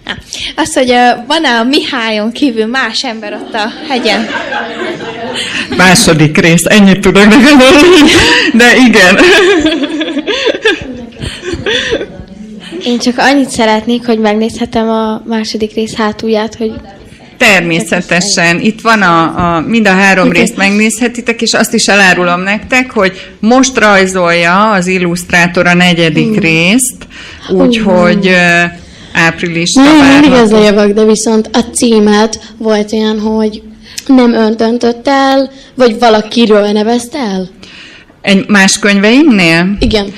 Na, az, hogy van-e a Mihályon kívül más ember ott a hegyen? Második rész, ennyit tudok neked de igen. Én csak annyit szeretnék, hogy megnézhetem a második rész hátulját, hogy Természetesen. Itt van a, a mind a három részt megnézhetitek, és azt is elárulom nektek, hogy most rajzolja az illusztrátor a negyedik részt, úgyhogy áprilisra Nem, mindig ez a javak, de viszont a címet volt olyan, hogy nem ön döntött el, vagy valakiről nevezte el? Egy más könyveimnél? Igen.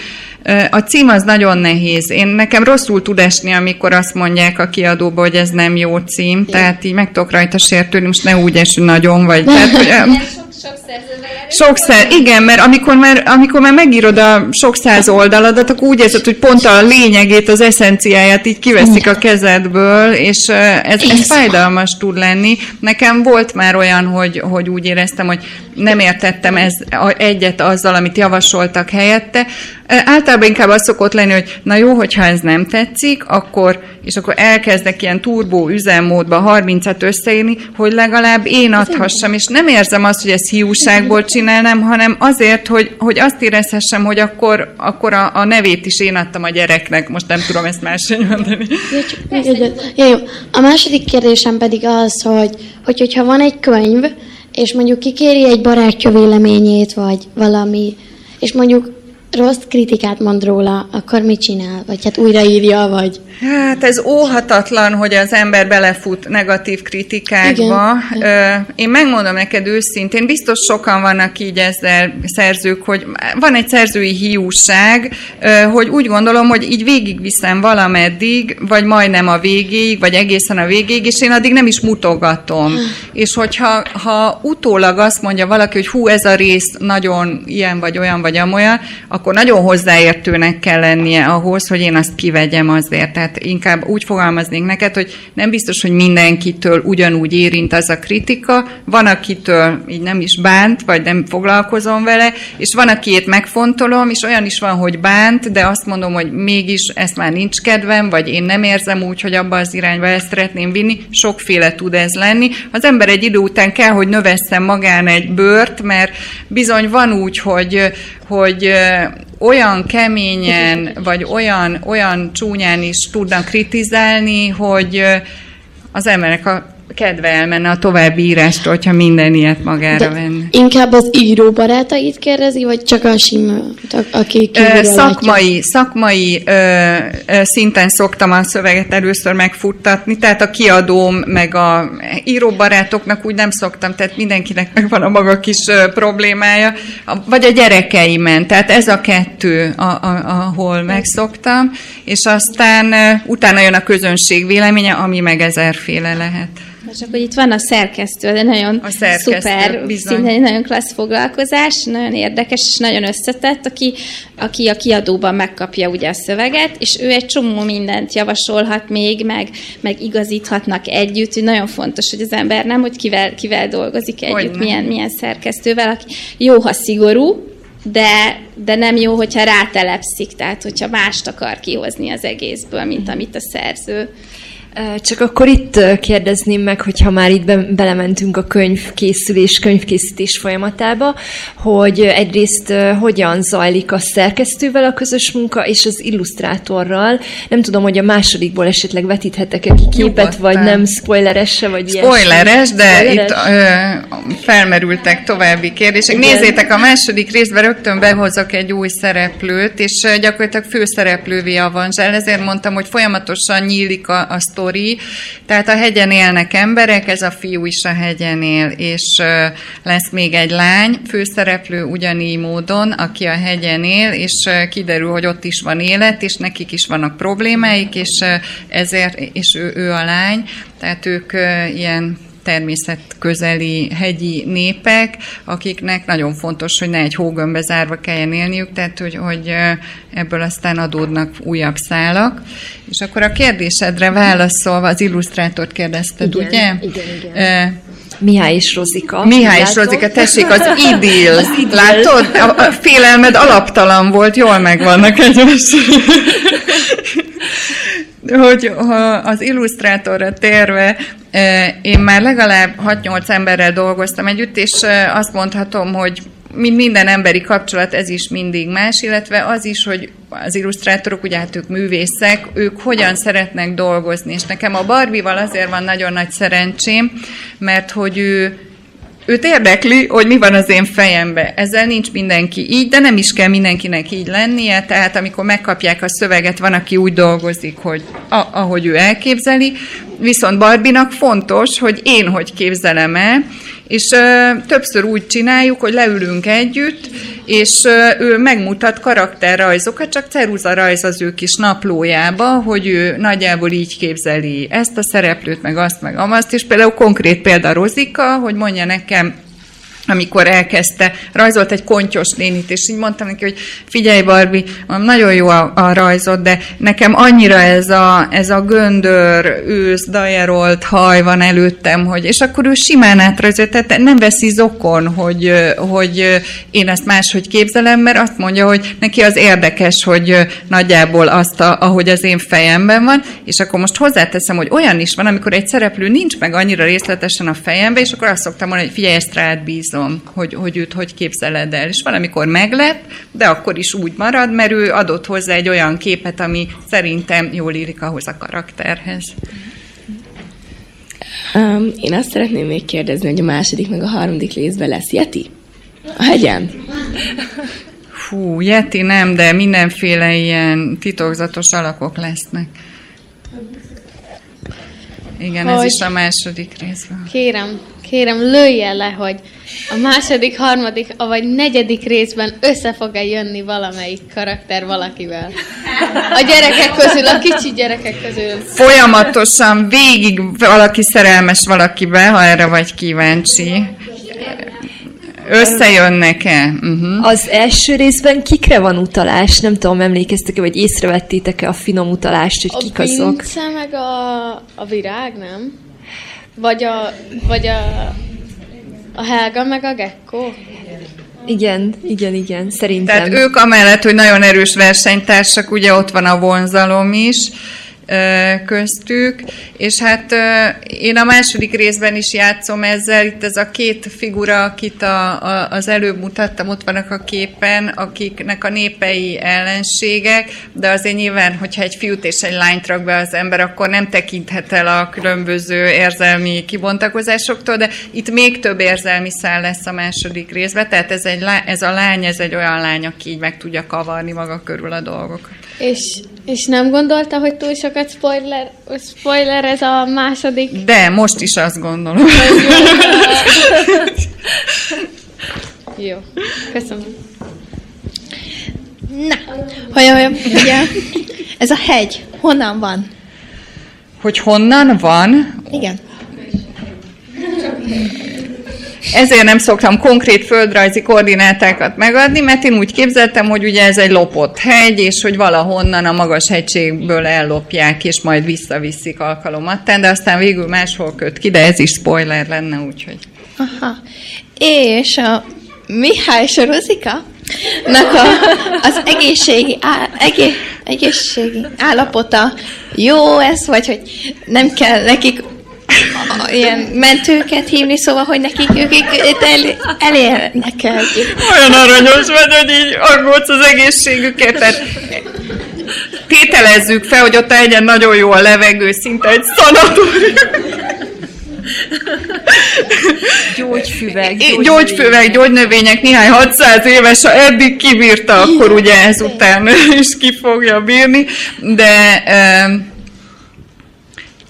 A cím az nagyon nehéz. Én nekem rosszul tud esni, amikor azt mondják a kiadóba, hogy ez nem jó cím, Igen. tehát így meg tudok rajta sértődni, most ne úgy esni nagyon, vagy... Tehát, hogy, sok, sok száz, igen, mert amikor már, amikor már megírod a sok száz oldaladat, akkor úgy érzed, hogy pont a lényegét, az eszenciáját így kiveszik a kezedből, és ez, ez fájdalmas tud lenni. Nekem volt már olyan, hogy, hogy úgy éreztem, hogy nem értettem ez egyet azzal, amit javasoltak helyette. Általában inkább az szokott lenni, hogy na jó, hogyha ez nem tetszik, akkor, és akkor elkezdek ilyen turbó üzemmódba 30-at összeírni, hogy legalább én adhassam, és nem érzem azt, hogy ezt hiúságból csinálnám, hanem azért, hogy, hogy azt érezhessem, hogy akkor, akkor a, a nevét is én adtam a gyereknek. Most nem tudom ezt máshogy mondani. Jó, a második kérdésem pedig az, hogy, hogy hogyha van egy könyv, és mondjuk kikéri egy barátja véleményét, vagy valami, és mondjuk rossz kritikát mond róla, akkor mit csinál? Vagy hát újraírja, vagy... Hát ez óhatatlan, hogy az ember belefut negatív kritikákba. Igen. Én megmondom neked őszintén, biztos sokan vannak így ezzel szerzők, hogy van egy szerzői hiúság, hogy úgy gondolom, hogy így végigviszem valameddig, vagy majdnem a végéig, vagy egészen a végéig, és én addig nem is mutogatom. és hogyha ha utólag azt mondja valaki, hogy hú, ez a rész nagyon ilyen, vagy olyan, vagy amolyan, akkor nagyon hozzáértőnek kell lennie ahhoz, hogy én azt kivegyem azért. Tehát inkább úgy fogalmaznék neked, hogy nem biztos, hogy mindenkitől ugyanúgy érint az a kritika, van akitől így nem is bánt, vagy nem foglalkozom vele, és van akiét megfontolom, és olyan is van, hogy bánt, de azt mondom, hogy mégis ezt már nincs kedvem, vagy én nem érzem úgy, hogy abba az irányba ezt szeretném vinni, sokféle tud ez lenni. Az ember egy idő után kell, hogy növesszen magán egy bőrt, mert bizony van úgy, hogy, hogy olyan keményen, vagy olyan, olyan csúnyán is tudnak kritizálni, hogy az emberek a kedve elmenne a további írástól, hogyha minden ilyet magára De venne. Inkább az író barátait kérdezi, vagy csak a sima, aki ö, Szakmai, látja? szakmai ö, ö, szinten szoktam a szöveget először megfuttatni, tehát a kiadóm, meg a íróbarátoknak úgy nem szoktam, tehát mindenkinek megvan a maga kis ö, problémája, a, vagy a gyerekeimen, tehát ez a kettő, a, a, ahol megszoktam, és aztán ö, utána jön a közönség véleménye, ami meg ezerféle lehet. Csak hogy itt van a szerkesztő, de nagyon a szerkesztő, szuper, bizony. szinte egy nagyon klassz foglalkozás, nagyon érdekes és nagyon összetett, aki, aki a kiadóban megkapja ugye a szöveget, és ő egy csomó mindent javasolhat még, meg, meg igazíthatnak együtt, hogy nagyon fontos, hogy az ember nem, hogy kivel, kivel dolgozik együtt, milyen, milyen szerkesztővel, aki jó, ha szigorú, de, de nem jó, hogyha rátelepszik, tehát hogyha mást akar kihozni az egészből, mint amit a szerző. Csak akkor itt kérdezném meg, hogyha már itt be, belementünk a könyvkészülés, könyvkészítés folyamatába, hogy egyrészt hogyan zajlik a szerkesztővel a közös munka, és az illusztrátorral. Nem tudom, hogy a másodikból esetleg vetíthetek-e ki képet, Nyugodtan. vagy nem spoileres vagy Spoileres, ilyesmi. de spoileres? itt ö, felmerültek további kérdések. Igen. Nézzétek, a második részben rögtön behozok egy új szereplőt, és gyakorlatilag főszereplővé avanzsál, ezért mondtam, hogy folyamatosan nyílik a, a sztori. Tehát a hegyen élnek emberek, ez a fiú is a hegyen él, és lesz még egy lány, főszereplő ugyanígy módon, aki a hegyen él, és kiderül, hogy ott is van élet, és nekik is vannak problémáik, és ezért, és ő, ő a lány, tehát ők ilyen természetközeli hegyi népek, akiknek nagyon fontos, hogy ne egy hógömbbe zárva kelljen élniük, tehát hogy, hogy ebből aztán adódnak újabb szálak. És akkor a kérdésedre válaszolva, az illusztrátort kérdezted, igen, ugye? Igen, igen. Mihály és Rozika. Mihály és Rozika, tessék, az idill. Az idill. Látod? A, a félelmed alaptalan volt, jól megvannak egymás. hogy az illusztrátorra térve, én már legalább 6-8 emberrel dolgoztam együtt, és azt mondhatom, hogy mint minden emberi kapcsolat, ez is mindig más, illetve az is, hogy az illusztrátorok, ugye hát ők művészek, ők hogyan szeretnek dolgozni. És nekem a Barbival azért van nagyon nagy szerencsém, mert hogy ő őt érdekli, hogy mi van az én fejembe. Ezzel nincs mindenki így, de nem is kell mindenkinek így lennie, tehát amikor megkapják a szöveget, van, aki úgy dolgozik, hogy a, ahogy ő elképzeli, viszont Barbinak fontos, hogy én hogy képzelem el, és ö, többször úgy csináljuk, hogy leülünk együtt, és ö, ő megmutat karakterrajzokat, csak ceruza rajz az ő kis naplójába, hogy ő nagyjából így képzeli ezt a szereplőt, meg azt, meg amazt, és például konkrét példa Rozika, hogy mondja nekem, amikor elkezdte, rajzolt egy kontyos nénit, és így mondtam neki, hogy figyelj Barbi, nagyon jó a, a rajzod, de nekem annyira ez a, ez a göndör, ősz, dajerolt haj van előttem, hogy, és akkor ő simán átrajzolt, tehát nem veszi zokon, hogy, hogy én ezt máshogy képzelem, mert azt mondja, hogy neki az érdekes, hogy nagyjából azt, a, ahogy az én fejemben van, és akkor most hozzáteszem, hogy olyan is van, amikor egy szereplő nincs meg annyira részletesen a fejemben, és akkor azt szoktam mondani, hogy figyelj, ezt rád bízom, hogy, hogy őt hogy képzeled el. És valamikor meglett, de akkor is úgy marad, mert ő adott hozzá egy olyan képet, ami szerintem jól illik ahhoz a karakterhez. Um, én azt szeretném még kérdezni, hogy a második meg a harmadik részben lesz Yeti? A hegyen? Fú, Yeti nem, de mindenféle ilyen titokzatos alakok lesznek. Igen, hogy ez is a második részben. Kérem, kérem, lője le, hogy a második, harmadik, vagy negyedik részben össze fog-e jönni valamelyik karakter valakivel. A gyerekek közül, a kicsi gyerekek közül. Folyamatosan végig valaki szerelmes valakibe, ha erre vagy kíváncsi. Összejönnek-e? Uh-huh. Az első részben kikre van utalás? Nem tudom, emlékeztek-e, vagy észrevettétek-e a finom utalást, hogy a kik azok? A meg a, a virág, nem? Vagy a, vagy a, a Helga meg a Gekko? Igen, igen, igen, szerintem. Tehát ők amellett, hogy nagyon erős versenytársak, ugye ott van a vonzalom is, köztük, és hát én a második részben is játszom ezzel, itt ez a két figura, akit a, a, az előbb mutattam, ott vannak a képen, akiknek a népei ellenségek, de azért nyilván, hogyha egy fiút és egy lányt rak be az ember, akkor nem tekinthet el a különböző érzelmi kibontakozásoktól, de itt még több érzelmi szál lesz a második részben, tehát ez, egy, ez a lány, ez egy olyan lány, aki így meg tudja kavarni maga körül a dolgokat. És, és nem gondolta, hogy túl sokat spoiler, spoiler ez a második? De, most is azt gondolom. Jó, köszönöm. Na, hogy, hogy, ugye, ez a hegy, honnan van? Hogy honnan van? Igen. Ezért nem szoktam konkrét földrajzi koordinátákat megadni, mert én úgy képzeltem, hogy ugye ez egy lopott hegy, és hogy valahonnan a magas hegységből ellopják, és majd visszaviszik alkalomattán, de aztán végül máshol köt ki, de ez is spoiler lenne, úgyhogy. Aha. És a Mihály Sorozika nak a, az egészségi, á, egé, egészségi állapota jó ez, vagy hogy nem kell nekik ilyen mentőket hívni, szóval, hogy nekik ők el, elérnek el. Olyan aranyos vagy, hogy így aggódsz az egészségüket. Tehát tételezzük fel, hogy ott egyen nagyon jó a levegő, szinte egy szanatórium. Gyógyfüveg, gyógynövények. Gyógyfüveg, gyógynövények, néhány 600 éves, ha eddig kibírta, akkor ugye ezután is ki fogja bírni, de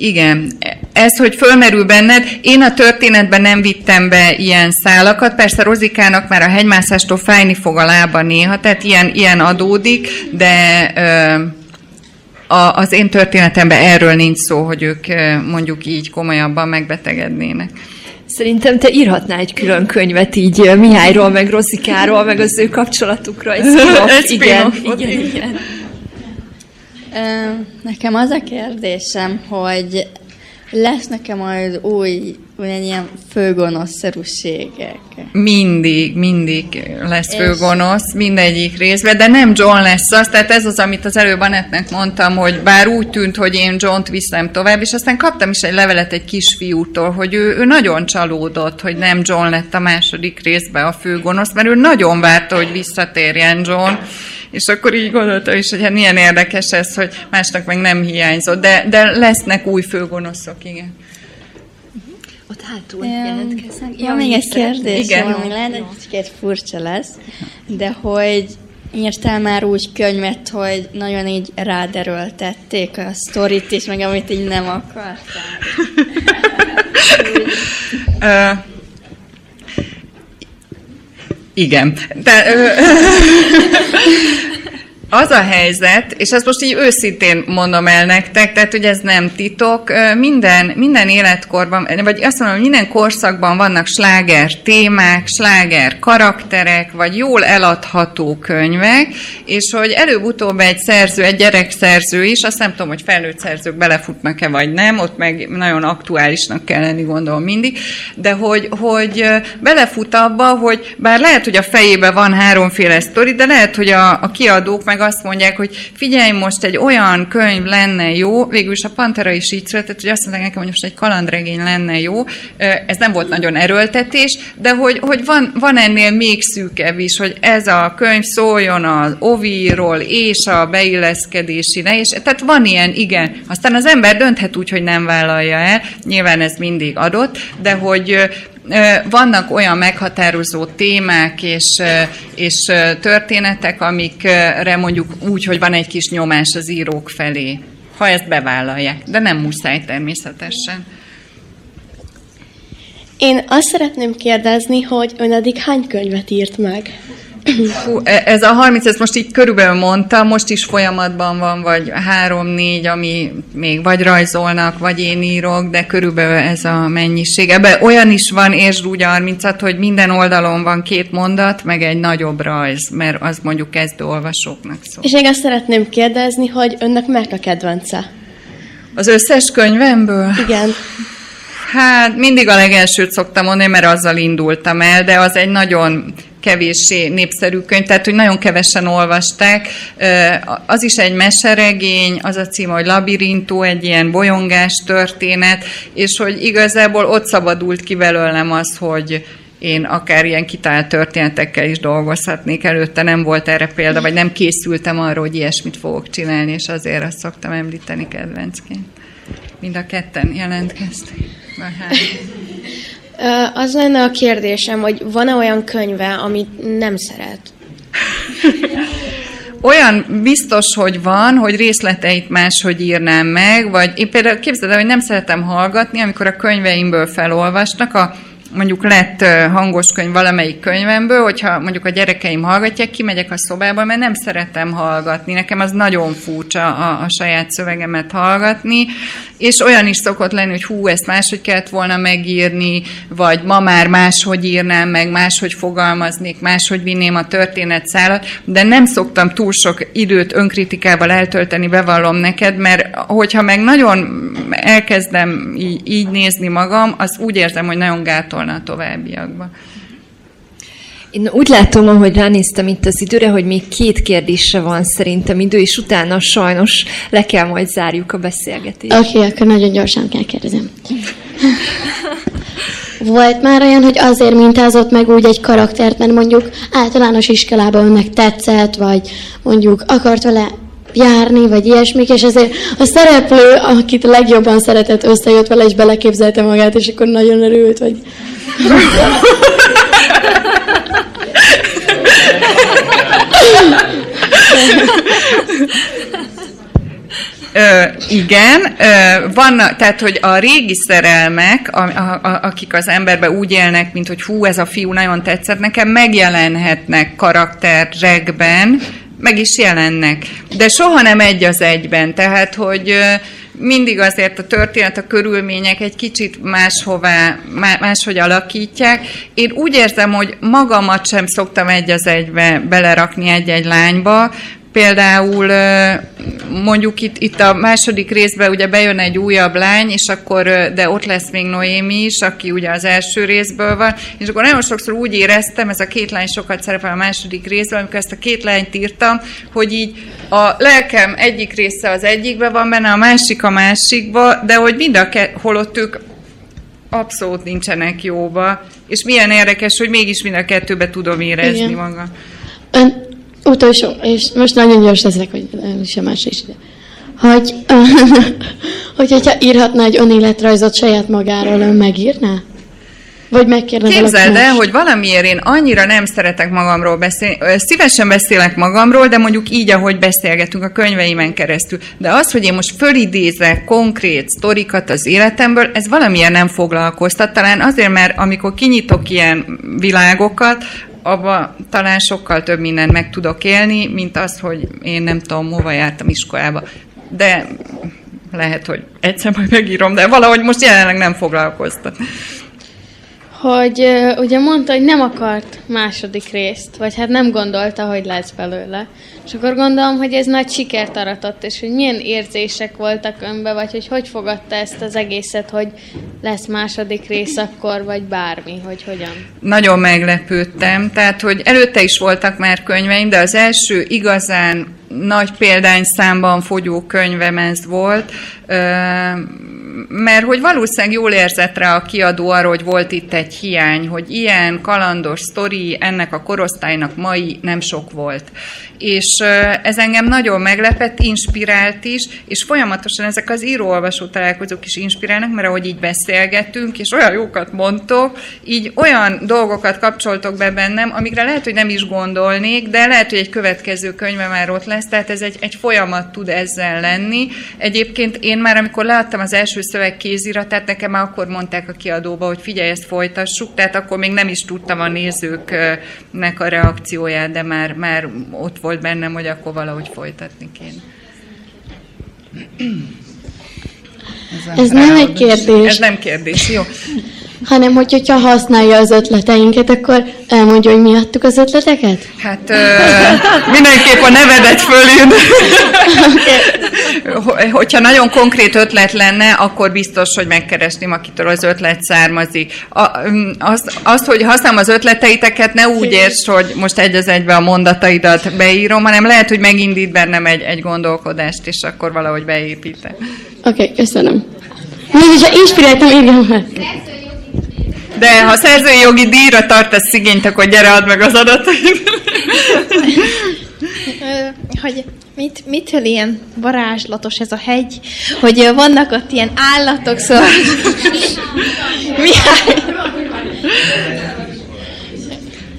igen, ez, hogy fölmerül benned, én a történetben nem vittem be ilyen szálakat, persze Rozikának már a hegymászástól fájni fog a lába néha, tehát ilyen, ilyen adódik, de ö, a, az én történetemben erről nincs szó, hogy ők mondjuk így komolyabban megbetegednének. Szerintem te írhatnál egy külön könyvet így Mihályról, meg Rozikáról, meg az ő kapcsolatukra. Egy spin-off, igen, igen, igen, igen. Nekem az a kérdésem, hogy lesz nekem majd új, olyan ilyen főgonoszszerűségek. Mindig, mindig lesz főgonosz, mindegyik részben, de nem John lesz az, tehát ez az, amit az előbb Anettnek mondtam, hogy bár úgy tűnt, hogy én John-t viszem tovább, és aztán kaptam is egy levelet egy kisfiútól, hogy ő, ő nagyon csalódott, hogy nem John lett a második részben a főgonosz, mert ő nagyon várta, hogy visszatérjen John, és akkor így gondolta is, hogy hát milyen érdekes ez, hogy másnak meg nem hiányzott, de, de lesznek új főgonoszok, igen. Ott hátul jelentkeznek. Ja, még egy kérdés, igen. ami lehet, hogy kicsit furcsa lesz, de hogy írtál már úgy könyvet, hogy nagyon így ráderőltették a sztorit is, meg amit így nem akartál. Igen. De, ö, Az a helyzet, és ezt most így őszintén mondom el nektek, tehát hogy ez nem titok, minden, minden életkorban, vagy azt mondom, minden korszakban vannak sláger témák, sláger karakterek, vagy jól eladható könyvek, és hogy előbb-utóbb egy szerző, egy gyerekszerző is, azt nem tudom, hogy felnőtt szerzők belefutnak-e, vagy nem, ott meg nagyon aktuálisnak kell lenni, gondolom mindig, de hogy, hogy belefut abba, hogy bár lehet, hogy a fejébe van háromféle sztori, de lehet, hogy a, a kiadók meg azt mondják, hogy figyelj, most egy olyan könyv lenne jó, végül is a Pantera is így született, hogy azt mondják nekem, hogy most egy kalandregény lenne jó. Ez nem volt nagyon erőltetés, de hogy, hogy van, van ennél még szűkebb is, hogy ez a könyv szóljon az ovíról és a beilleszkedési és tehát van ilyen, igen. Aztán az ember dönthet úgy, hogy nem vállalja el, nyilván ez mindig adott, de hogy vannak olyan meghatározó témák és, és történetek, amikre mondjuk úgy, hogy van egy kis nyomás az írók felé, ha ezt bevállalják, de nem muszáj természetesen. Én azt szeretném kérdezni, hogy ön eddig hány könyvet írt meg? Hú, e, ez a 30, ezt most így körülbelül mondta, most is folyamatban van, vagy három-négy, ami még vagy rajzolnak, vagy én írok, de körülbelül ez a mennyiség. Ebben olyan is van, és úgy 30 hogy minden oldalon van két mondat, meg egy nagyobb rajz, mert az mondjuk kezdő olvasóknak szól. És én azt szeretném kérdezni, hogy önnek meg a kedvence? Az összes könyvemből? Igen. Hát mindig a legelsőt szoktam mondani, mert azzal indultam el, de az egy nagyon kevéssé népszerű könyv, tehát hogy nagyon kevesen olvasták. Az is egy meseregény, az a cím, hogy Labirintó, egy ilyen bolyongás történet, és hogy igazából ott szabadult ki belőlem az, hogy én akár ilyen kitalált történetekkel is dolgozhatnék. Előtte nem volt erre példa, vagy nem készültem arra, hogy ilyesmit fogok csinálni, és azért azt szoktam említeni kedvencként. Mind a ketten jelentkeztek. Az lenne a kérdésem, hogy van-e olyan könyve, amit nem szeret? olyan biztos, hogy van, hogy részleteit máshogy írnám meg, vagy én például képzeld el, hogy nem szeretem hallgatni, amikor a könyveimből felolvasnak, a mondjuk lett hangos könyv valamelyik könyvemből, hogyha mondjuk a gyerekeim hallgatják, kimegyek a szobába, mert nem szeretem hallgatni. Nekem az nagyon furcsa a, a saját szövegemet hallgatni, és olyan is szokott lenni, hogy hú, ezt máshogy kellett volna megírni, vagy ma már máshogy írnám meg, máshogy fogalmaznék, máshogy vinném a történetszálat, de nem szoktam túl sok időt önkritikával eltölteni, bevallom neked, mert hogyha meg nagyon elkezdem így, így nézni magam, az úgy érzem, hogy nagyon gátolna a továbbiakba. Én úgy látom, ahogy ránéztem itt az időre, hogy még két kérdésre van szerintem idő, és utána sajnos le kell majd zárjuk a beszélgetést. Oké, okay, akkor nagyon gyorsan kell kérdezem. Volt már olyan, hogy azért mintázott meg úgy egy karaktert, mert mondjuk általános iskolában önnek tetszett, vagy mondjuk akart vele járni, vagy ilyesmik, és ezért a szereplő, akit legjobban szeretett, összejött vele, és beleképzelte magát, és akkor nagyon örült, hogy... Ö, igen, ö, vannak, tehát, hogy a régi szerelmek, a, a, a, akik az emberbe úgy élnek, mint hogy hú, ez a fiú nagyon tetszett nekem, megjelenhetnek karakterrekben, meg is jelennek, de soha nem egy az egyben, tehát, hogy mindig azért a történet, a körülmények egy kicsit máshová, máshogy alakítják. Én úgy érzem, hogy magamat sem szoktam egy az egybe belerakni egy-egy lányba, Például mondjuk itt, itt a második részben ugye bejön egy újabb lány, és akkor, de ott lesz még Noémi is, aki ugye az első részből van, és akkor nagyon sokszor úgy éreztem, ez a két lány sokat szerepel a második részben, amikor ezt a két lányt írtam, hogy így a lelkem egyik része az egyikbe van benne, a másik a másikba, de hogy mind a ke- holott ők abszolút nincsenek jóba, és milyen érdekes, hogy mégis mind a kettőbe tudom érezni Igen. magam. Ön Utolsó, és most nagyon gyors leszek, hogy sem más is ide. Hogy, hogy, hogyha írhatna egy önéletrajzot saját magáról, ön megírná? Vagy megkérne Képzeld el, hogy valamiért én annyira nem szeretek magamról beszélni, szívesen beszélek magamról, de mondjuk így, ahogy beszélgetünk a könyveimen keresztül. De az, hogy én most fölidézek konkrét sztorikat az életemből, ez valamiért nem foglalkoztat. Talán azért, mert amikor kinyitok ilyen világokat, abba talán sokkal több mindent meg tudok élni, mint az, hogy én nem tudom, hova jártam iskolába. De lehet, hogy egyszer majd megírom, de valahogy most jelenleg nem foglalkoztat hogy ugye mondta, hogy nem akart második részt, vagy hát nem gondolta, hogy lesz belőle. És akkor gondolom, hogy ez nagy sikert aratott, és hogy milyen érzések voltak önbe, vagy hogy hogy fogadta ezt az egészet, hogy lesz második rész akkor, vagy bármi, hogy hogyan. Nagyon meglepődtem, tehát, hogy előtte is voltak már könyveim, de az első igazán nagy számban fogyó könyvem ez volt, mert hogy valószínűleg jól érzett rá a kiadó arra, hogy volt itt egy hiány, hogy ilyen kalandos sztori ennek a korosztálynak mai nem sok volt. És ez engem nagyon meglepett, inspirált is, és folyamatosan ezek az író-olvasó találkozók is inspirálnak, mert ahogy így beszélgettünk, és olyan jókat mondtok, így olyan dolgokat kapcsoltok be bennem, amikre lehet, hogy nem is gondolnék, de lehet, hogy egy következő könyve már ott lesz, tehát ez egy, egy folyamat tud ezzel lenni. Egyébként én már, amikor láttam az első szöveg kéziratát, nekem már akkor mondták a kiadóba, hogy figyelj, ezt folytassuk, tehát akkor még nem is tudtam a nézőknek a reakcióját, de már, már ott volt bennem, hogy akkor valahogy folytatni kéne. Ez, Ez nem egy kérdés. Ez nem kérdés, jó hanem hogy, hogyha használja az ötleteinket, akkor elmondja, hogy mi adtuk az ötleteket? Hát ö, mindenképp a nevedet fölül. hogyha nagyon konkrét ötlet lenne, akkor biztos, hogy megkeresném, akitől az ötlet származik. A, azt, azt, hogy használom az ötleteiteket, ne úgy érts, hogy most egy az egybe a mondataidat beírom, hanem lehet, hogy megindít bennem egy, egy gondolkodást, és akkor valahogy beépítem. Oké, okay, köszönöm. Mégis, ha inspiráltam, írjam meg de ha szerzői jogi díjra tartasz igényt, akkor gyere, add meg az adatait. hogy mit, mitől ilyen varázslatos ez a hegy, hogy vannak ott ilyen állatok, szóval... Mihály...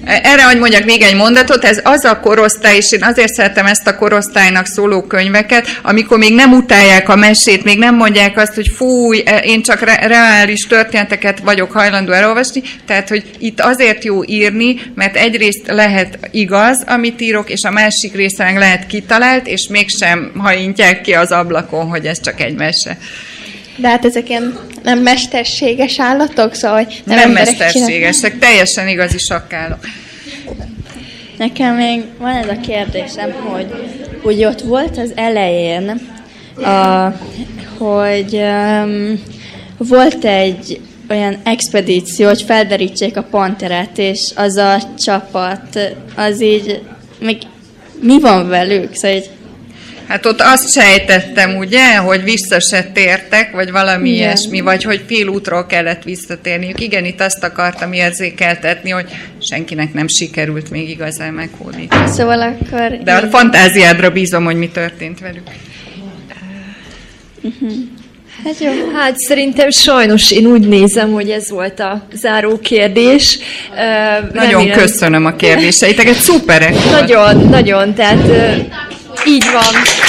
Erre, hogy mondjak még egy mondatot, ez az a korosztály, és én azért szeretem ezt a korosztálynak szóló könyveket, amikor még nem utálják a mesét, még nem mondják azt, hogy fúj, e, én csak re- reális történeteket vagyok hajlandó elolvasni, tehát, hogy itt azért jó írni, mert egyrészt lehet igaz, amit írok, és a másik része meg lehet kitalált, és mégsem hajintják ki az ablakon, hogy ez csak egy mese. De hát ezek ilyen nem mesterséges állatok, szóval hogy nem, nem mesterségesek, teljesen igazi sakkálok. Nekem még van ez a kérdésem, hogy úgy ott volt az elején, a, hogy um, volt egy olyan expedíció, hogy felderítsék a panterát, és az a csapat, az így, még mi van velük? Szóval így Hát ott azt sejtettem, ugye, hogy vissza se tértek, vagy valami Igen. ilyesmi, vagy hogy fél útról kellett visszatérniük. Igen, itt azt akartam érzékeltetni, hogy senkinek nem sikerült még igazán meghódítani. Szóval akkor... De a fantáziádra bízom, hogy mi történt velük. Uh-huh. Hát, jó. hát szerintem sajnos én úgy nézem, hogy ez volt a záró kérdés. Nagyon remélem... köszönöm a kérdéseiteket, szuperek Nagyon, nagyon, tehát így van.